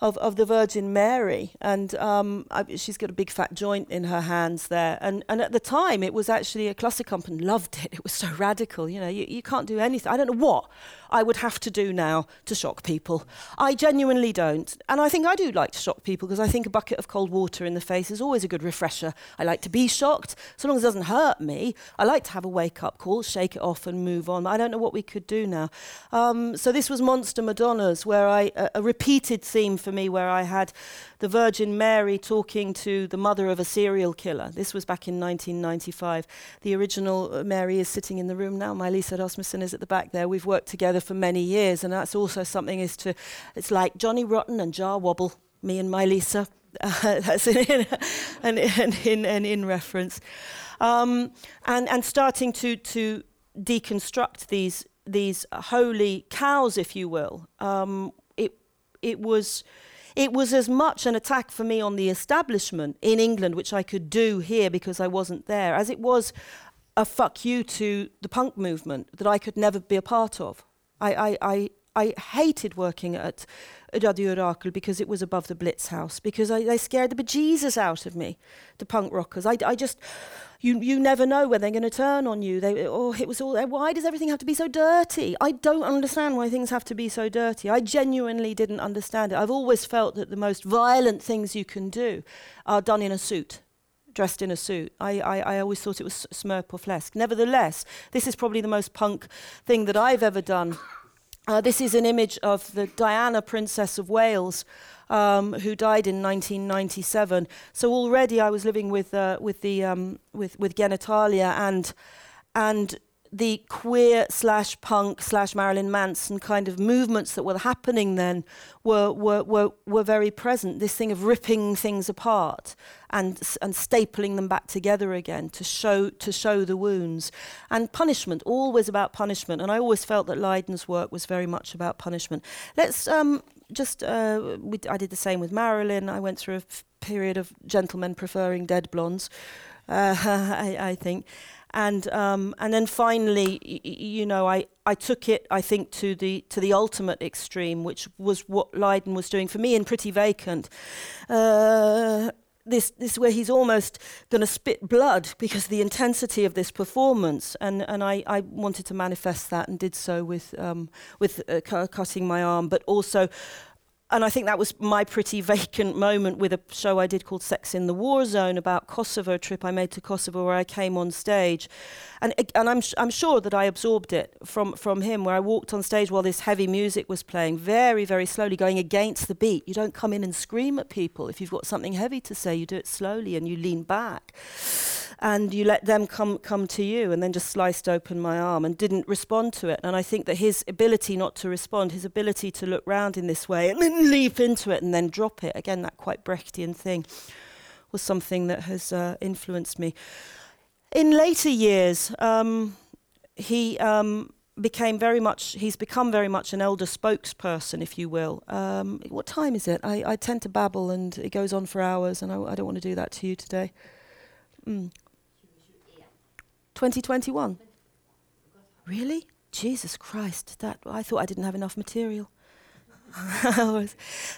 of, of the Virgin Mary, and um, I, she's got a big fat joint in her hands there. And, and at the time, it was actually a classic company loved it. It was so radical. You know, you, you can't do anything. I don't know what I would have to do now to shock people. I genuinely don't. And I think I do like to shock people because I think a bucket of cold water in the face is always a good refresher. I like to be shocked, so long as it doesn't hurt me. I like to have a wake up call, shake it off, and move on. I don't know what we could do now. Um, so this was Monster Madonnas, where I a, a repeated theme for me, where I had the Virgin Mary talking to the mother of a serial killer. This was back in 1995. The original uh, Mary is sitting in the room now. My Lisa Rasmussen is at the back there. We've worked together for many years, and that's also something is to, it's like Johnny Rotten and Jah Wobble, me and my Lisa. Uh, that's in, an, an, in, an in reference. Um, and, and starting to, to deconstruct these, these holy cows, if you will. Um, it, was it was as much an attack for me on the establishment in England, which I could do here because I wasn't there, as it was a fuck you to the punk movement that I could never be a part of. I, I, I, I hated working at Radio Orakel because it was above the Blitz house, because I, they scared the bejesus out of me, the punk rockers. I, I just, you, you never know when they're going to turn on you. They, oh, it was all, there. why does everything have to be so dirty? I don't understand why things have to be so dirty. I genuinely didn't understand it. I've always felt that the most violent things you can do are done in a suit dressed in a suit. I, I, I always thought it was Smurp or Flesk. Nevertheless, this is probably the most punk thing that I've ever done. Uh, this is an image of the Diana, Princess of Wales, um, who died in 1997. So already I was living with uh, with the um, with with genitalia and and the queer slash punk slash Marilyn Manson kind of movements that were happening then were, were, were, were very present. This thing of ripping things apart and, and stapling them back together again to show, to show the wounds. And punishment, always about punishment. And I always felt that Lydon's work was very much about punishment. Let's, um, just uh, we, I did the same with Marilyn. I went through a period of gentlemen preferring dead blondes, uh, I, I think, and um, and then finally, y- you know, I, I took it, I think, to the to the ultimate extreme, which was what Lydon was doing for me in Pretty Vacant. Uh, this this where he's almost going to spit blood because the intensity of this performance, and and I, I wanted to manifest that and did so with um, with uh, cu- cutting my arm, but also and I think that was my pretty vacant moment with a show I did called Sex in the War Zone about Kosovo, trip I made to Kosovo where I came on stage. And, and I'm, I'm sure that I absorbed it from, from him, where I walked on stage while this heavy music was playing, very, very slowly, going against the beat. You don't come in and scream at people. If you've got something heavy to say, you do it slowly and you lean back and you let them come come to you and then just sliced open my arm and didn't respond to it. And i think that his ability not to respond his ability to look round in this way and then leap into it and then drop it again that quite brechtian thing was something that has uh, influenced me. In later years um, he um, became very much he's become very much an elder spokesperson if you will. Um, what time is it? I, I tend to babble and it goes on for hours and I, I don't want to do that to you today. Mm. 2021. Really? Jesus Christ! That I thought I didn't have enough material.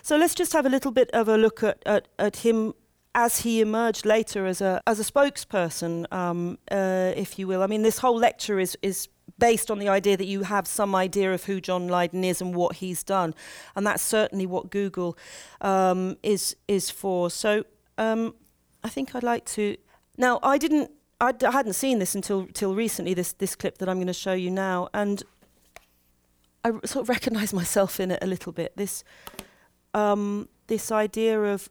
so let's just have a little bit of a look at, at, at him as he emerged later as a as a spokesperson, um, uh, if you will. I mean, this whole lecture is is based on the idea that you have some idea of who John Lydon is and what he's done, and that's certainly what Google um, is is for. So um, I think I'd like to. Now, I didn't I hadn't seen this until till recently. This this clip that I'm going to show you now, and I sort of recognise myself in it a little bit. This um, this idea of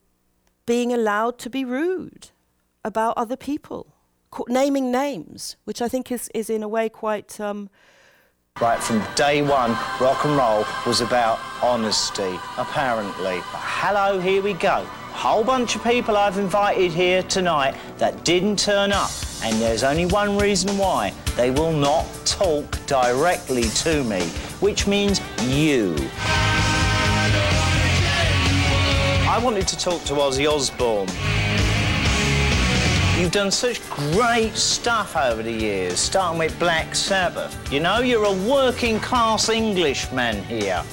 being allowed to be rude about other people, ca- naming names, which I think is is in a way quite. Um, Right from day one, rock and roll was about honesty, apparently. Hello, here we go. Whole bunch of people I've invited here tonight that didn't turn up, and there's only one reason why. They will not talk directly to me, which means you. I wanted to talk to Ozzy Osbourne. You've done such great stuff over the years, starting with Black Sabbath. You know, you're a working class Englishman here.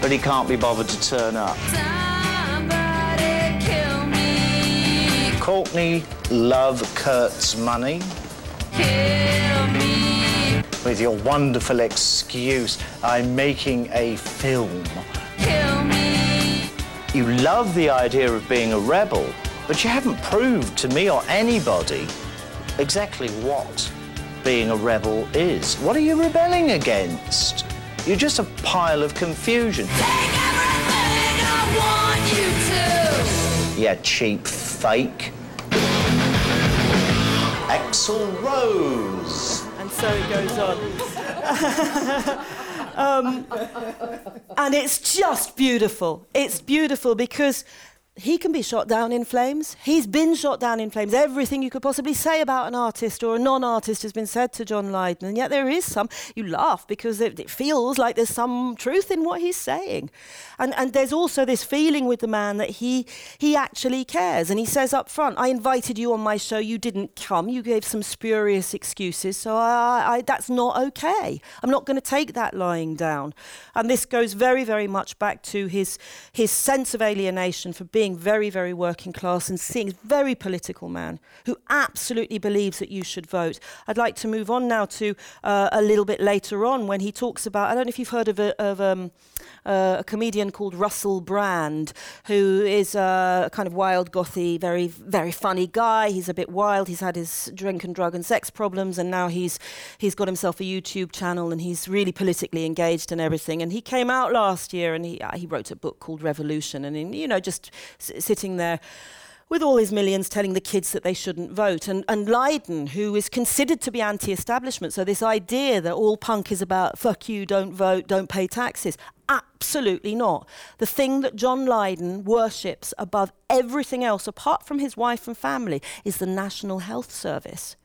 But he can't be bothered to turn up. Courtney Love Kurt's money. With your wonderful excuse, I'm making a film. Kill me. You love the idea of being a rebel, but you haven't proved to me or anybody exactly what being a rebel is. What are you rebelling against? You're just a pile of confusion. Yeah, cheap fake. Axl Rose. and so it goes on. um, and it's just beautiful. It's beautiful because he can be shot down in flames. He's been shot down in flames. Everything you could possibly say about an artist or a non artist has been said to John Lydon. And yet there is some, you laugh because it, it feels like there's some truth in what he's saying. And, and there's also this feeling with the man that he, he actually cares. And he says up front, I invited you on my show, you didn't come, you gave some spurious excuses, so I, I, that's not okay. I'm not going to take that lying down. And this goes very, very much back to his, his sense of alienation for being very, very working class and seeing very political man who absolutely believes that you should vote. I'd like to move on now to uh, a little bit later on when he talks about, I don't know if you've heard of a, of, um, uh, a comedian called Russell Brand, who is a kind of wild, gothy, very, very funny guy. He's a bit wild. He's had his drink and drug and sex problems, and now he's he's got himself a YouTube channel, and he's really politically engaged and everything. And he came out last year, and he uh, he wrote a book called Revolution, and in, you know just s- sitting there with all his millions telling the kids that they shouldn't vote. And, and Lydon, who is considered to be anti establishment, so this idea that all punk is about fuck you, don't vote, don't pay taxes, absolutely not. The thing that John Lydon worships above everything else, apart from his wife and family, is the National Health Service.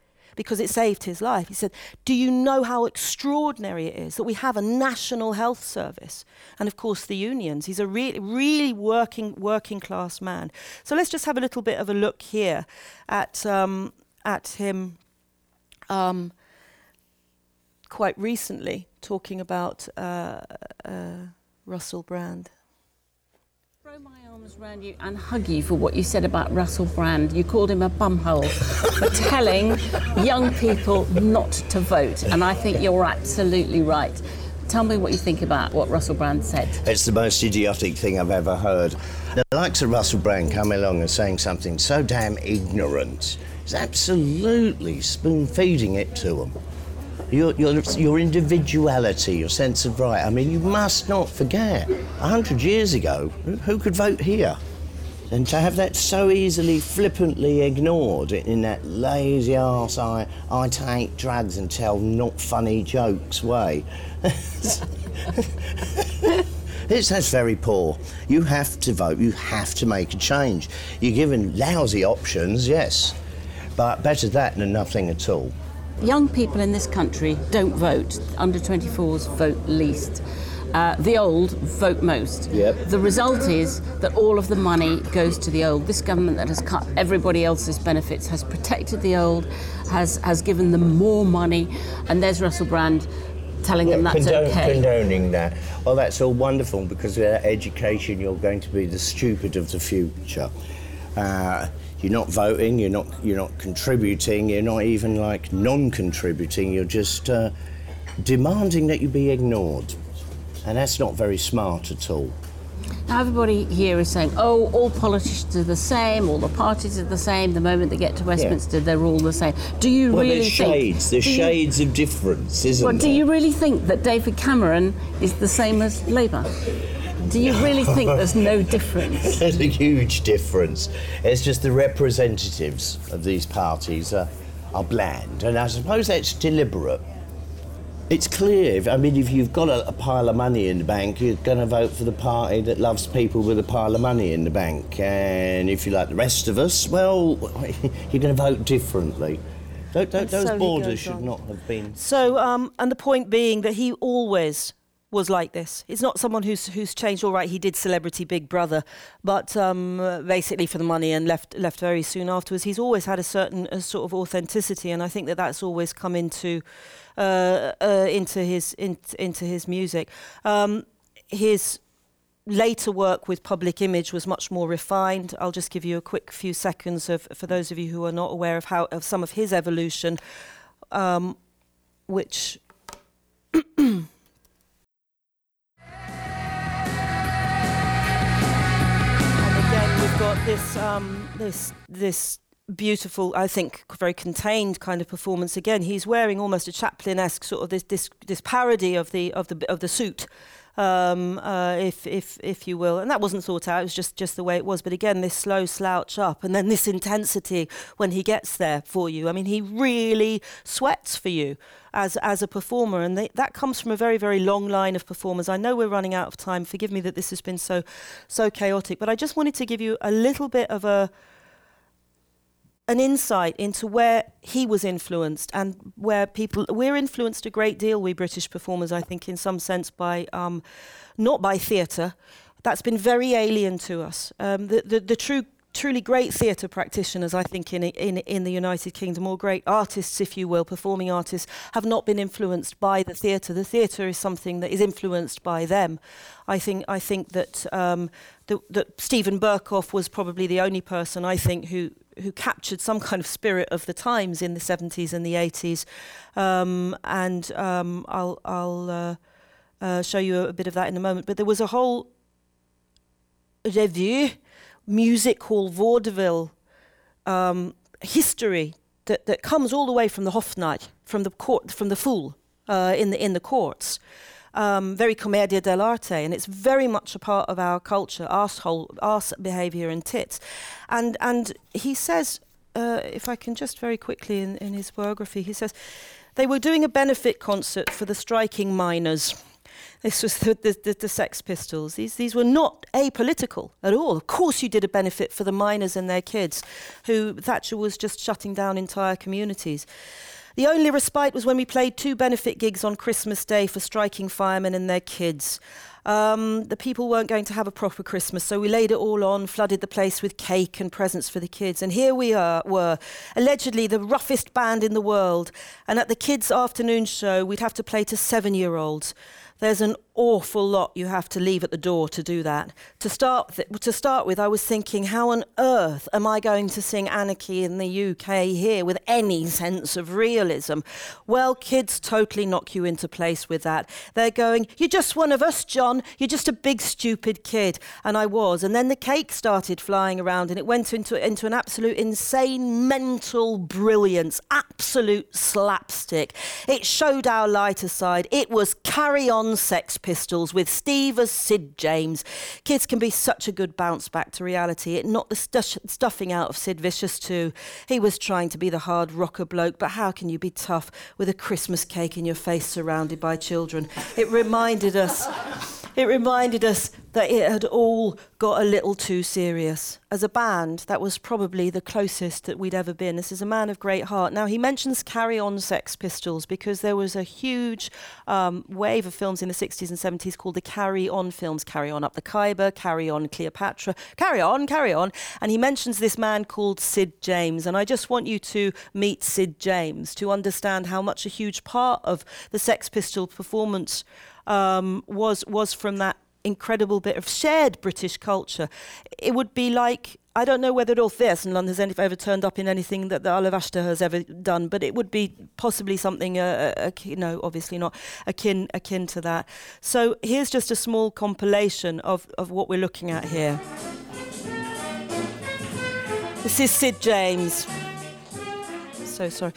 Because it saved his life. He said, Do you know how extraordinary it is that we have a national health service? And of course, the unions. He's a really, really working, working class man. So let's just have a little bit of a look here at, um, at him um, quite recently talking about uh, uh, Russell Brand. Throw my arms around you and hug you for what you said about Russell Brand. You called him a bumhole for telling young people not to vote, and I think you're absolutely right. Tell me what you think about what Russell Brand said. It's the most idiotic thing I've ever heard. The likes of Russell Brand coming along and saying something so damn ignorant is absolutely spoon feeding it to them. Your, your, your individuality, your sense of right. I mean, you must not forget, a hundred years ago, who, who could vote here? And to have that so easily, flippantly ignored in that lazy ass, I, I take drugs and tell not funny jokes way. It's, that's very poor. You have to vote, you have to make a change. You're given lousy options, yes, but better that than nothing at all. Young people in this country don't vote. Under 24s vote least. Uh, the old vote most. Yep. The result is that all of the money goes to the old. This government that has cut everybody else's benefits has protected the old, has has given them more money, and there's Russell Brand telling them that's Condone- okay. Condoning that. Well, that's all wonderful because without education, you're going to be the stupid of the future. Uh, you're not voting. You're not. You're not contributing. You're not even like non-contributing. You're just uh, demanding that you be ignored, and that's not very smart at all. Now everybody here is saying, oh, all politicians are the same, all the parties are the same. The moment they get to Westminster, they're all the same. Do you well, really there's think? shades. There's you- shades of difference, isn't Well, there? do you really think that David Cameron is the same as Labour? Do you really think there's no difference? There's a huge difference. It's just the representatives of these parties are, are bland, and I suppose that's deliberate. It's clear. If, I mean, if you've got a, a pile of money in the bank, you're going to vote for the party that loves people with a pile of money in the bank. And if you're like the rest of us, well, you're going to vote differently. Tho- And those so borders should not have been. So, um, and the point being that he always was like this. He's not someone who's who's changed. All right, he did Celebrity Big Brother, but um, basically for the money and left left very soon afterwards. He's always had a certain a sort of authenticity, and I think that that's always come into uh, uh, into his in, into his music. Um, his later work with public image was much more refined. I'll just give you a quick few seconds of for those of you who are not aware of how of some of his evolution, um, which. got this um, this this beautiful, I think, very contained kind of performance. Again, he's wearing almost a Chaplin-esque sort of this this this parody of the of the of the suit um, uh, if if if you will. And that wasn't thought out; it was just just the way it was. But again, this slow slouch up, and then this intensity when he gets there for you. I mean, he really sweats for you as as a performer, and they, that comes from a very very long line of performers. I know we're running out of time. Forgive me that this has been so so chaotic, but I just wanted to give you a little bit of a an insight into where he was influenced and where people we're influenced a great deal we british performers i think in some sense by um, not by theatre. That's been very alien to us. Um, the, the, the true truly great theatre practitioners i think in, in, in the united kingdom or great artists if you will performing artists have not been influenced by the theatre the theatre is something that is influenced by them i think i think that um, that, that Steven Berkoff was probably the only person I think who who captured some kind of spirit of the times in the 70s and the 80s. Um, and um, I'll, I'll uh, uh, show you a bit of that in a moment. But there was a whole revue, music hall vaudeville um, history that, that comes all the way from the Hofnacht, from the court, from the fool uh, in the in the courts. Um, very commedia dell'arte, and it's very much a part of our culture, arsehole, arse behaviour and tits. And and he says, uh, if I can just very quickly in, in his biography, he says, they were doing a benefit concert for the striking miners. This was the, the, the, Sex Pistols. These, these were not apolitical at all. Of course, you did a benefit for the miners and their kids, who Thatcher was just shutting down entire communities. The only respite was when we played two benefit gigs on Christmas Day for striking firemen and their kids. Um, the people weren't going to have a proper Christmas, so we laid it all on, flooded the place with cake and presents for the kids. And here we are, were, allegedly the roughest band in the world. And at the kids' afternoon show, we'd have to play to seven year olds. There's an awful lot you have to leave at the door to do that. To start, th- to start with, I was thinking, how on earth am I going to sing Anarchy in the UK here with any sense of realism? Well, kids totally knock you into place with that. They're going, You're just one of us, John. You're just a big, stupid kid. And I was. And then the cake started flying around and it went into, into an absolute insane mental brilliance, absolute slapstick. It showed our lighter side. It was carry on Sex Pistols with Steve as Sid James. Kids can be such a good bounce back to reality. It the stu- stuffing out of Sid Vicious too. He was trying to be the hard rocker bloke, but how can you be tough with a Christmas cake in your face surrounded by children? It reminded us. It reminded us that it had all got a little too serious. As a band, that was probably the closest that we'd ever been. This is a man of great heart. Now, he mentions Carry On Sex Pistols because there was a huge um, wave of films in the 60s and 70s called the Carry On films Carry On Up the Khyber, Carry On Cleopatra, Carry On, Carry On. And he mentions this man called Sid James. And I just want you to meet Sid James to understand how much a huge part of the Sex Pistol performance um, was was from that incredible bit of shared British culture. It would be like I don't know whether Rolv Wesenlund has ever turned up in anything that the Olive has ever done, but it would be possibly something, uh, uh, you know, obviously not akin akin to that. So here's just a small compilation of, of what we're looking at here. This is Sid James. So sorry.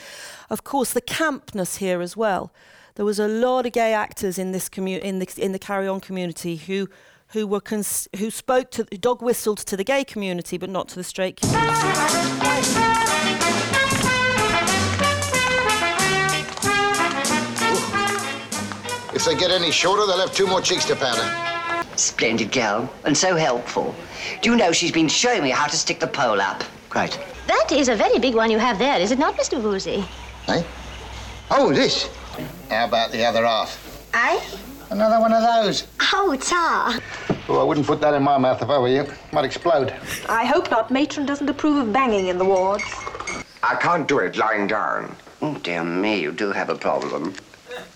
Of course, the campness here as well there was a lot of gay actors in this commu- in the in the Carry On community who who were cons- who spoke to dog whistled to the gay community but not to the straight community. If they get any shorter, they'll have two more cheeks to powder. Splendid girl, and so helpful. Do you know she's been showing me how to stick the pole up? Great. That is a very big one you have there, is it not, Mr. Woozy? Eh? Oh, this. How about the other half? Eh? Another one of those. Oh, tar. Oh, I wouldn't put that in my mouth if I were you. Might explode. I hope not. Matron doesn't approve of banging in the wards. I can't do it lying down. Oh, dear me, you do have a problem.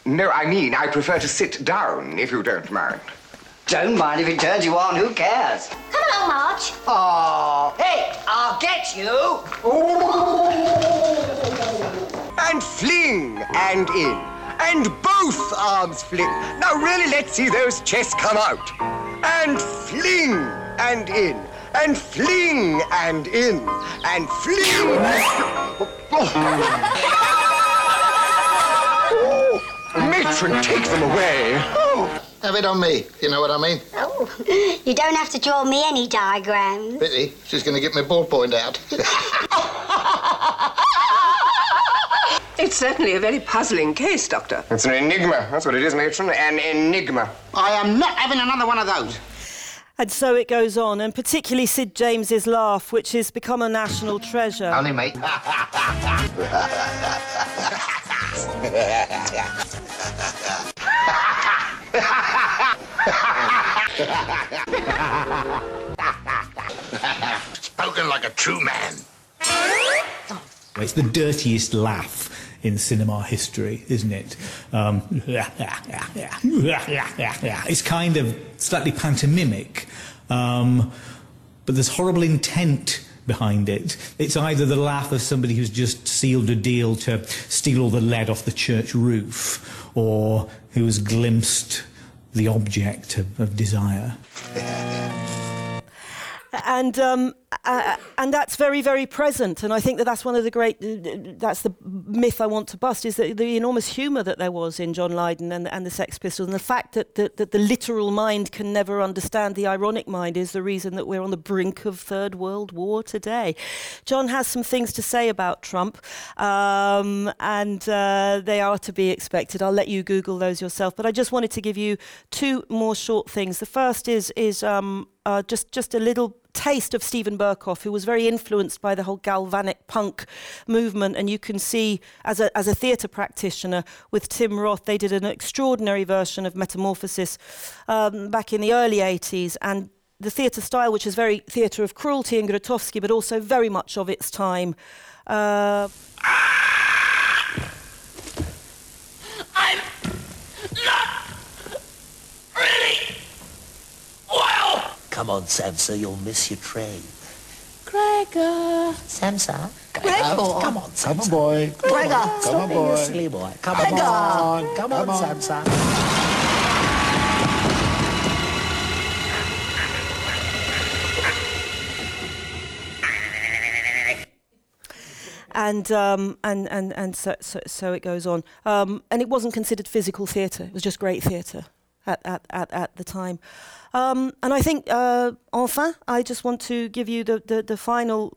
No, I mean, I prefer to sit down, if you don't mind. Don't mind if it turns you on, who cares? Come along, March. Oh, hey, I'll get you. and fling and in. And both arms fling. Now really let's see those chests come out. And fling and in. And fling and in. And fling. oh, matron, take them away. Oh, have it on me. You know what I mean? Oh, you don't have to draw me any diagrams. Pity. She's going to get my ballpoint out. It's certainly a very puzzling case, Doctor. It's an enigma. That's what it is, matron. An enigma. I am not having another one of those. And so it goes on, and particularly Sid James's laugh, which has become a national treasure. Only mate. Spoken like a true man. It's the dirtiest laugh in cinema history, isn't it? Um, it's kind of slightly pantomimic, um, but there's horrible intent behind it. It's either the laugh of somebody who's just sealed a deal to steal all the lead off the church roof, or who has glimpsed the object of, of desire. And um, uh, and that's very, very present. And I think that that's one of the great, uh, that's the myth I want to bust, is that the enormous humour that there was in John Lydon and, and the Sex Pistols, and the fact that, that, that the literal mind can never understand the ironic mind is the reason that we're on the brink of Third World War today. John has some things to say about Trump, um, and uh, they are to be expected. I'll let you Google those yourself. But I just wanted to give you two more short things. The first is, is um, uh, just, just a little taste of Steven Berkoff, who was very influenced by the whole galvanic punk movement. And you can see, as a, as a theatre practitioner with Tim Roth, they did an extraordinary version of Metamorphosis um, back in the early 80s. And the theatre style, which is very theatre of cruelty and Grotowski, but also very much of its time. Uh, Come on, Samsa, you'll miss your train. Gregor. Samsa? Gregor. Come on, Samsa. Come on, boy. Gregor. Stop Come on, being a boy. silly boy. Come Gregor. on. Come on, Come on. Samsa. and um, and and and so, so so it goes on. Um, and it wasn't considered physical theatre; it was just great theatre at at at, at the time. Um, and I think, uh, enfin, I just want to give you the the, the final.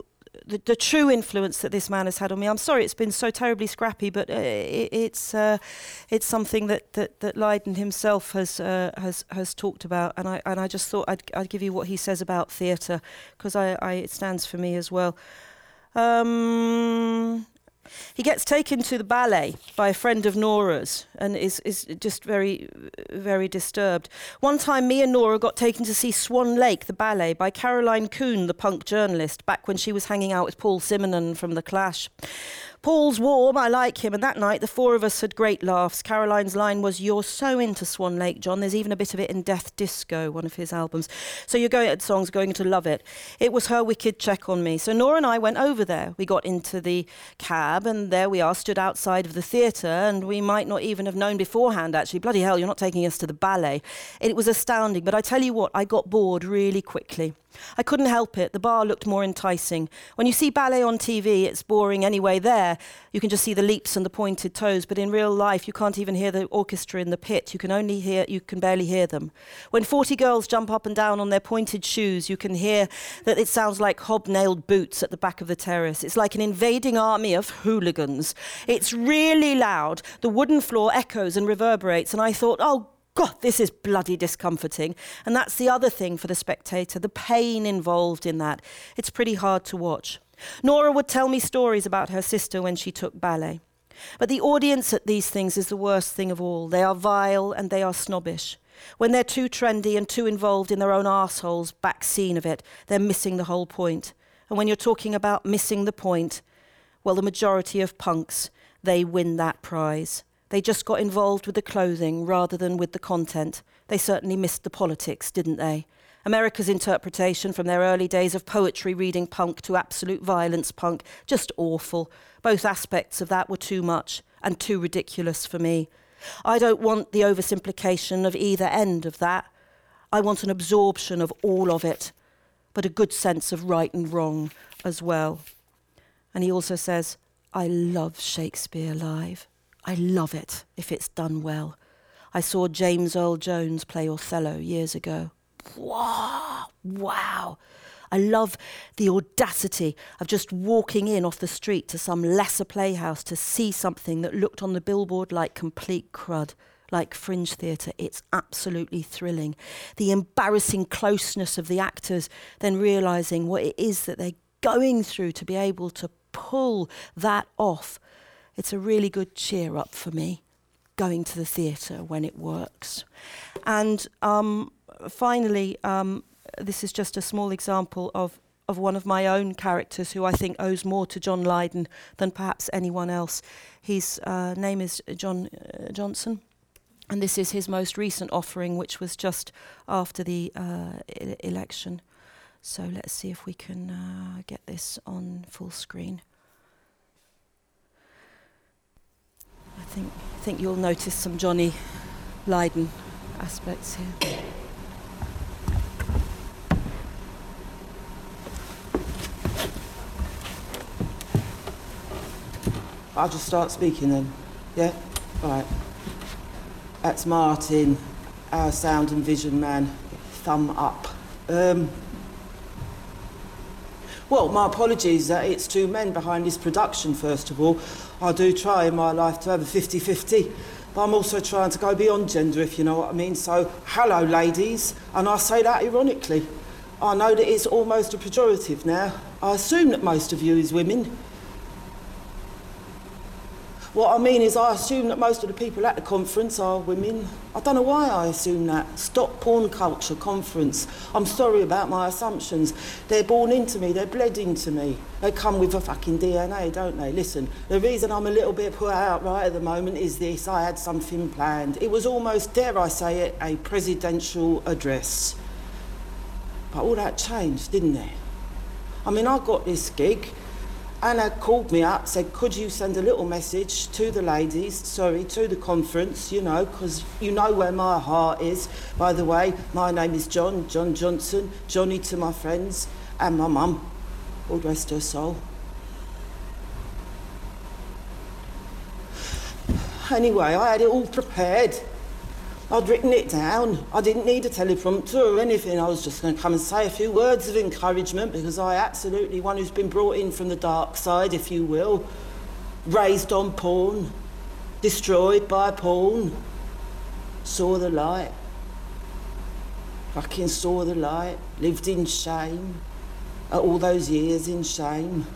The, the true influence that this man has had on me. I'm sorry it's been so terribly scrappy, but uh, it, it's uh, it's something that that, that Lydon himself has uh, has has talked about, and I and I just thought I'd I'd give you what he says about theatre because I, I it stands for me as well. Um, he gets taken to the ballet by a friend of Nora's and is, is just very, very disturbed. One time, me and Nora got taken to see Swan Lake, the ballet, by Caroline Coon, the punk journalist, back when she was hanging out with Paul Simonon from The Clash. Paul's warm, I like him, and that night the four of us had great laughs. Caroline's line was, You're so into Swan Lake, John. There's even a bit of it in Death Disco, one of his albums. So you're going at songs going to love it. It was her wicked check on me. So Nora and I went over there. We got into the cab, and there we are, stood outside of the theatre, and we might not even have known beforehand, actually. Bloody hell, you're not taking us to the ballet. It was astounding, but I tell you what, I got bored really quickly. I couldn't help it. The bar looked more enticing. When you see ballet on TV, it's boring anyway. There, you can just see the leaps and the pointed toes, but in real life, you can't even hear the orchestra in the pit. You can only hear, you can barely hear them. When 40 girls jump up and down on their pointed shoes, you can hear that it sounds like hobnailed boots at the back of the terrace. It's like an invading army of hooligans. It's really loud. The wooden floor echoes and reverberates, and I thought, oh, God, this is bloody discomforting. And that's the other thing for the spectator the pain involved in that. It's pretty hard to watch. Nora would tell me stories about her sister when she took ballet. But the audience at these things is the worst thing of all. They are vile and they are snobbish. When they're too trendy and too involved in their own arseholes, back scene of it, they're missing the whole point. And when you're talking about missing the point, well, the majority of punks, they win that prize. They just got involved with the clothing rather than with the content. They certainly missed the politics, didn't they? America's interpretation from their early days of poetry reading punk to absolute violence punk, just awful. Both aspects of that were too much and too ridiculous for me. I don't want the oversimplification of either end of that. I want an absorption of all of it, but a good sense of right and wrong as well. And he also says, I love Shakespeare live. I love it if it's done well. I saw James Earl Jones play Othello years ago. Wow, wow. I love the audacity of just walking in off the street to some lesser playhouse to see something that looked on the billboard like complete crud, like fringe theatre. It's absolutely thrilling. The embarrassing closeness of the actors, then realising what it is that they're going through to be able to pull that off. It's a really good cheer up for me going to the theatre when it works. And um, finally, um, this is just a small example of, of one of my own characters who I think owes more to John Lydon than perhaps anyone else. His uh, name is John uh, Johnson. And this is his most recent offering, which was just after the uh, election. So let's see if we can uh, get this on full screen. think, I think you'll notice some Johnny Lydon aspects here. I'll just start speaking then. Yeah? All right. That's Martin, our sound and vision man. Thumb up. Um, well, my apologies that it's two men behind this production, first of all. I do try in my life to have a 50 50, but I'm also trying to go beyond gender, if you know what I mean. So, hello, ladies, and I say that ironically. I know that it's almost a pejorative now. I assume that most of you is women. What I mean is, I assume that most of the people at the conference are women. I don't know why I assume that. Stop Porn Culture Conference. I'm sorry about my assumptions. They're born into me, they're bled into me. They come with a fucking DNA, don't they? Listen, the reason I'm a little bit put out right at the moment is this I had something planned. It was almost, dare I say it, a presidential address. But all that changed, didn't it? I mean, I got this gig. Anna called me up, said, Could you send a little message to the ladies, sorry, to the conference, you know, because you know where my heart is. By the way, my name is John, John Johnson, Johnny to my friends, and my mum. God rest her soul. Anyway, I had it all prepared. I'd written it down. I didn't need a teleprompter or anything. I was just going to come and say a few words of encouragement because I absolutely one who's been brought in from the dark side, if you will, raised on porn, destroyed by porn, saw the light. Fucking saw the light, lived in shame, all those years in shame.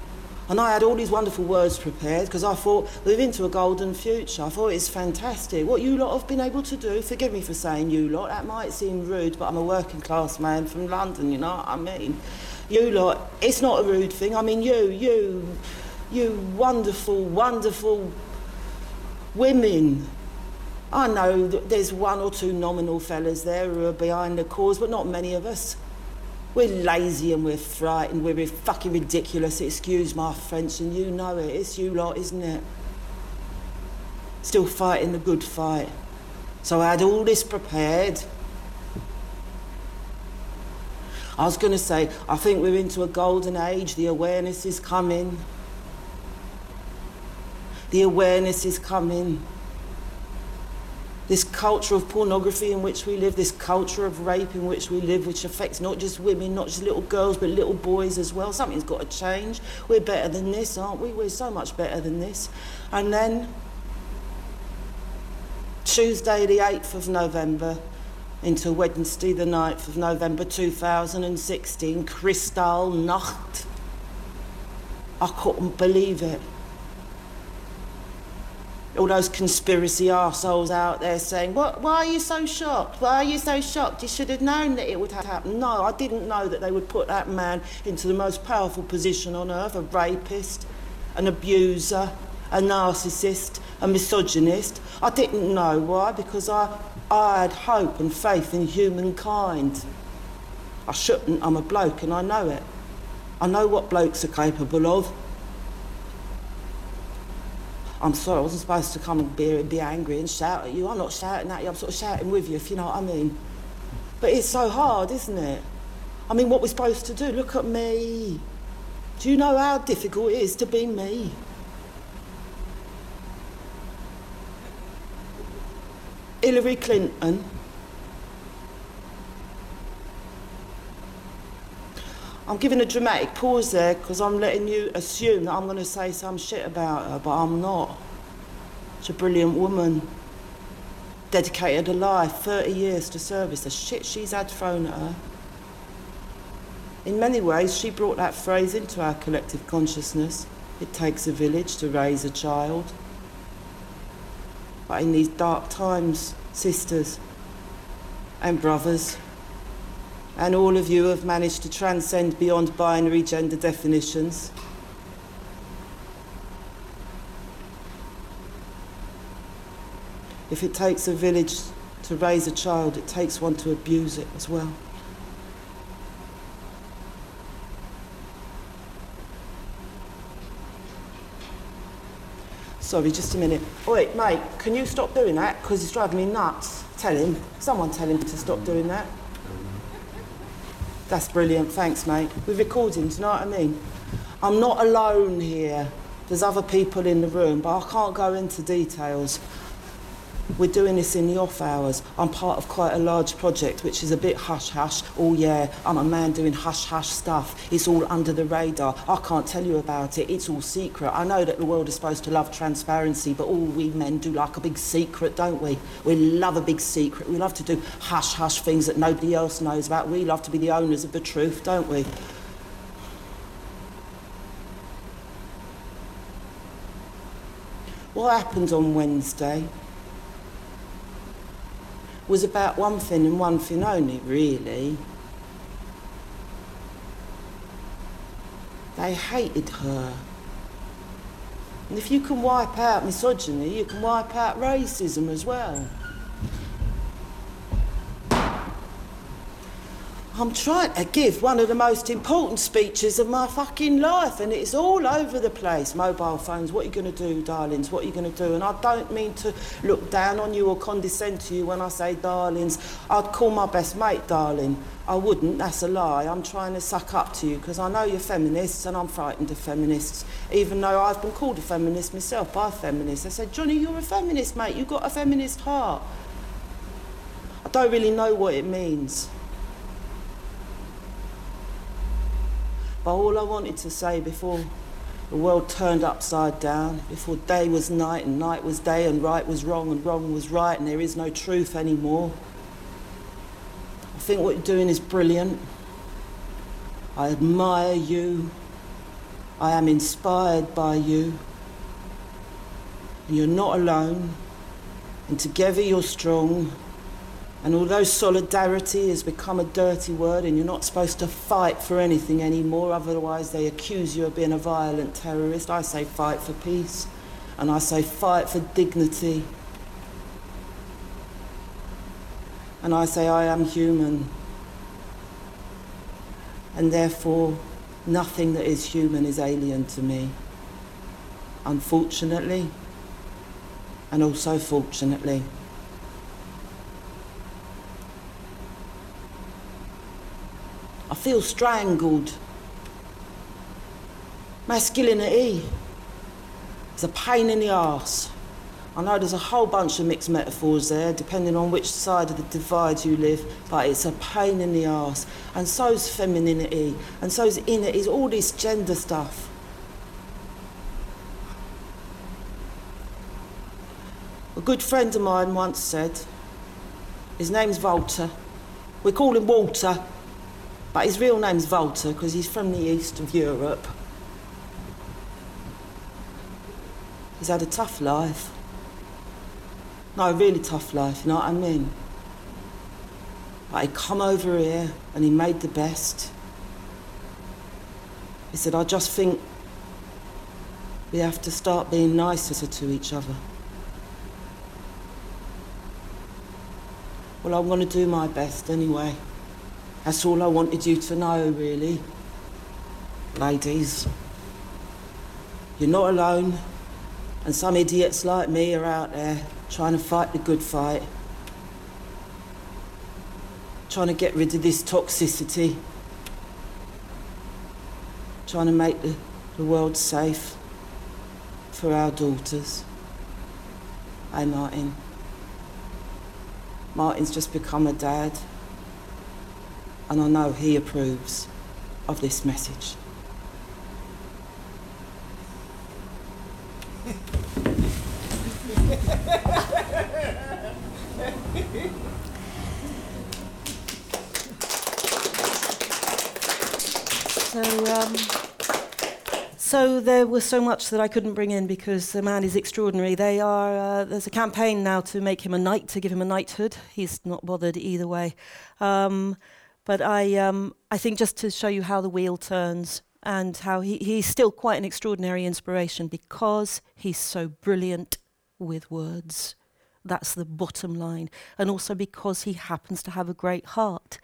And I had all these wonderful words prepared because I thought we're into a golden future. I thought it's fantastic. What you lot have been able to do, forgive me for saying you lot, that might seem rude, but I'm a working class man from London, you know what I mean? You lot, it's not a rude thing. I mean, you, you, you wonderful, wonderful women. I know there's one or two nominal fellas there who are behind the cause, but not many of us. We're lazy and we're frightened, we're fucking ridiculous, excuse my French, and you know it. It's you lot, isn't it? Still fighting the good fight. So I had all this prepared. I was going to say, I think we're into a golden age. The awareness is coming. The awareness is coming this culture of pornography in which we live, this culture of rape in which we live, which affects not just women, not just little girls, but little boys as well. Something's got to change. We're better than this, aren't we? We're so much better than this. And then, Tuesday, the 8th of November, into Wednesday, the 9th of November 2016, Kristallnacht. I couldn't believe it all those conspiracy assholes out there saying, what, why are you so shocked? Why are you so shocked? You should have known that it would happen. No, I didn't know that they would put that man into the most powerful position on earth, a rapist, an abuser, a narcissist, a misogynist. I didn't know. Why? Because I, I had hope and faith in humankind. I shouldn't. I'm a bloke and I know it. I know what blokes are capable of. I'm sorry, I wasn't supposed to come and be, be angry and shout at you. I'm not shouting at you, I'm sort of shouting with you, if you know what I mean. But it's so hard, isn't it? I mean, what we're supposed to do, look at me. Do you know how difficult it is to be me? Hillary Clinton. I'm giving a dramatic pause there because I'm letting you assume that I'm going to say some shit about her, but I'm not. She's a brilliant woman. Dedicated a life, 30 years to service, the shit she's had thrown at her. In many ways, she brought that phrase into our collective consciousness. It takes a village to raise a child. But in these dark times, sisters and brothers, and all of you have managed to transcend beyond binary gender definitions. If it takes a village to raise a child, it takes one to abuse it as well. Sorry, just a minute. Oh, wait, mate, can you stop doing that? Because it's driving me nuts. Tell him. Someone tell him to stop doing that. That's brilliant. Thanks, mate. We're recording, do you know what I mean? I'm not alone here. There's other people in the room, but I can't go into details. We're doing this in the off hours. I'm part of quite a large project which is a bit hush hush. Oh, yeah, I'm a man doing hush hush stuff. It's all under the radar. I can't tell you about it. It's all secret. I know that the world is supposed to love transparency, but all we men do like a big secret, don't we? We love a big secret. We love to do hush hush things that nobody else knows about. We love to be the owners of the truth, don't we? What happened on Wednesday? Was about one thing and one thing only, really. They hated her. And if you can wipe out misogyny, you can wipe out racism as well. I'm trying to give one of the most important speeches of my fucking life, and it's all over the place. Mobile phones, what are you going to do, darlings? What are you going to do? And I don't mean to look down on you or condescend to you when I say darlings. I'd call my best mate darling. I wouldn't, that's a lie. I'm trying to suck up to you because I know you're feminists and I'm frightened of feminists, even though I've been called a feminist myself by feminists. I said, Johnny, you're a feminist, mate. You've got a feminist heart. I don't really know what it means. But all I wanted to say before the world turned upside down, before day was night and night was day and right was wrong and wrong was right and there is no truth anymore. I think what you're doing is brilliant. I admire you. I am inspired by you. You're not alone. And together you're strong. And although solidarity has become a dirty word and you're not supposed to fight for anything anymore, otherwise they accuse you of being a violent terrorist, I say fight for peace. And I say fight for dignity. And I say I am human. And therefore, nothing that is human is alien to me. Unfortunately, and also fortunately. I feel strangled. Masculinity is a pain in the arse. I know there's a whole bunch of mixed metaphors there, depending on which side of the divide you live, but it's a pain in the arse. And so's femininity, and so's inner, is all this gender stuff. A good friend of mine once said, his name's Walter. We call him Walter but his real name's Volta because he's from the east of Europe. He's had a tough life. No, a really tough life, you know what I mean? But he come over here and he made the best. He said, I just think we have to start being nicer to each other. Well, I'm going to do my best anyway. That's all I wanted you to know, really. Ladies, you're not alone, and some idiots like me are out there trying to fight the good fight, trying to get rid of this toxicity, trying to make the, the world safe for our daughters. Hey, Martin. Martin's just become a dad and I know he approves of this message. so, um, so there was so much that I couldn't bring in because the man is extraordinary. They are uh, there's a campaign now to make him a knight, to give him a knighthood. He's not bothered either way. Um, but I, um, I think just to show you how the wheel turns and how he, he's still quite an extraordinary inspiration because he's so brilliant with words. That's the bottom line. And also because he happens to have a great heart.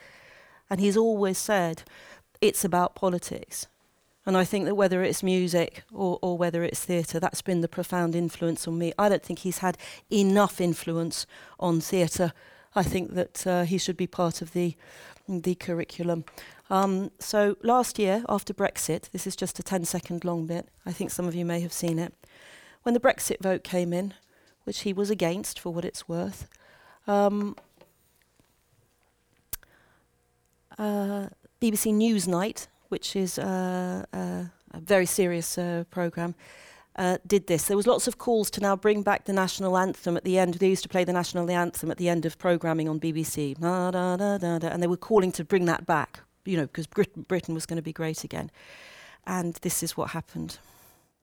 And he's always said, it's about politics. And I think that whether it's music or, or whether it's theatre, that's been the profound influence on me. I don't think he's had enough influence on theatre I think that uh, he should be part of the the curriculum. Um, so last year, after Brexit, this is just a 10 second long bit. I think some of you may have seen it. When the Brexit vote came in, which he was against for what it's worth, um, uh, BBC Newsnight, which is uh, uh, a very serious uh, program, uh, did this. There was lots of calls to now bring back the national anthem at the end. They used to play the national anthem at the end of programming on BBC, da, da, da, da, da, and they were calling to bring that back, you know, because Britain, Britain was going to be great again. And this is what happened.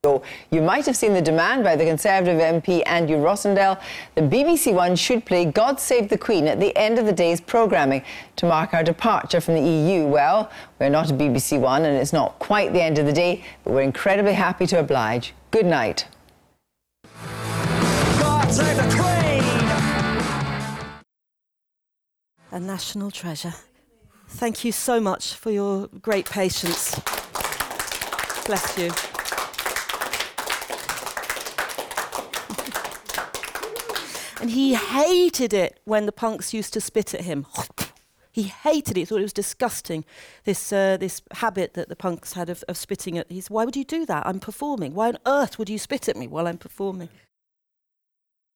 So you might have seen the demand by the Conservative MP Andrew Rosindell. The BBC One should play God Save the Queen at the end of the day's programming to mark our departure from the EU. Well, we're not a BBC One and it's not quite the end of the day, but we're incredibly happy to oblige. Good night. A national treasure. Thank you so much for your great patience. Bless you. And he hated it when the punks used to spit at him. He hated it. He thought it was disgusting. This uh, this habit that the punks had of, of spitting at. He's why would you do that? I'm performing. Why on earth would you spit at me while I'm performing?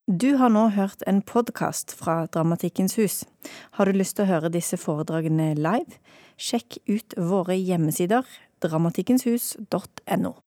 Du har nå hørt en podkast fra Dramatikkens hus. Har du lyst til å høre disse foredragene live? Sjekk ut våre hjemmesider dramatikkenshus.no.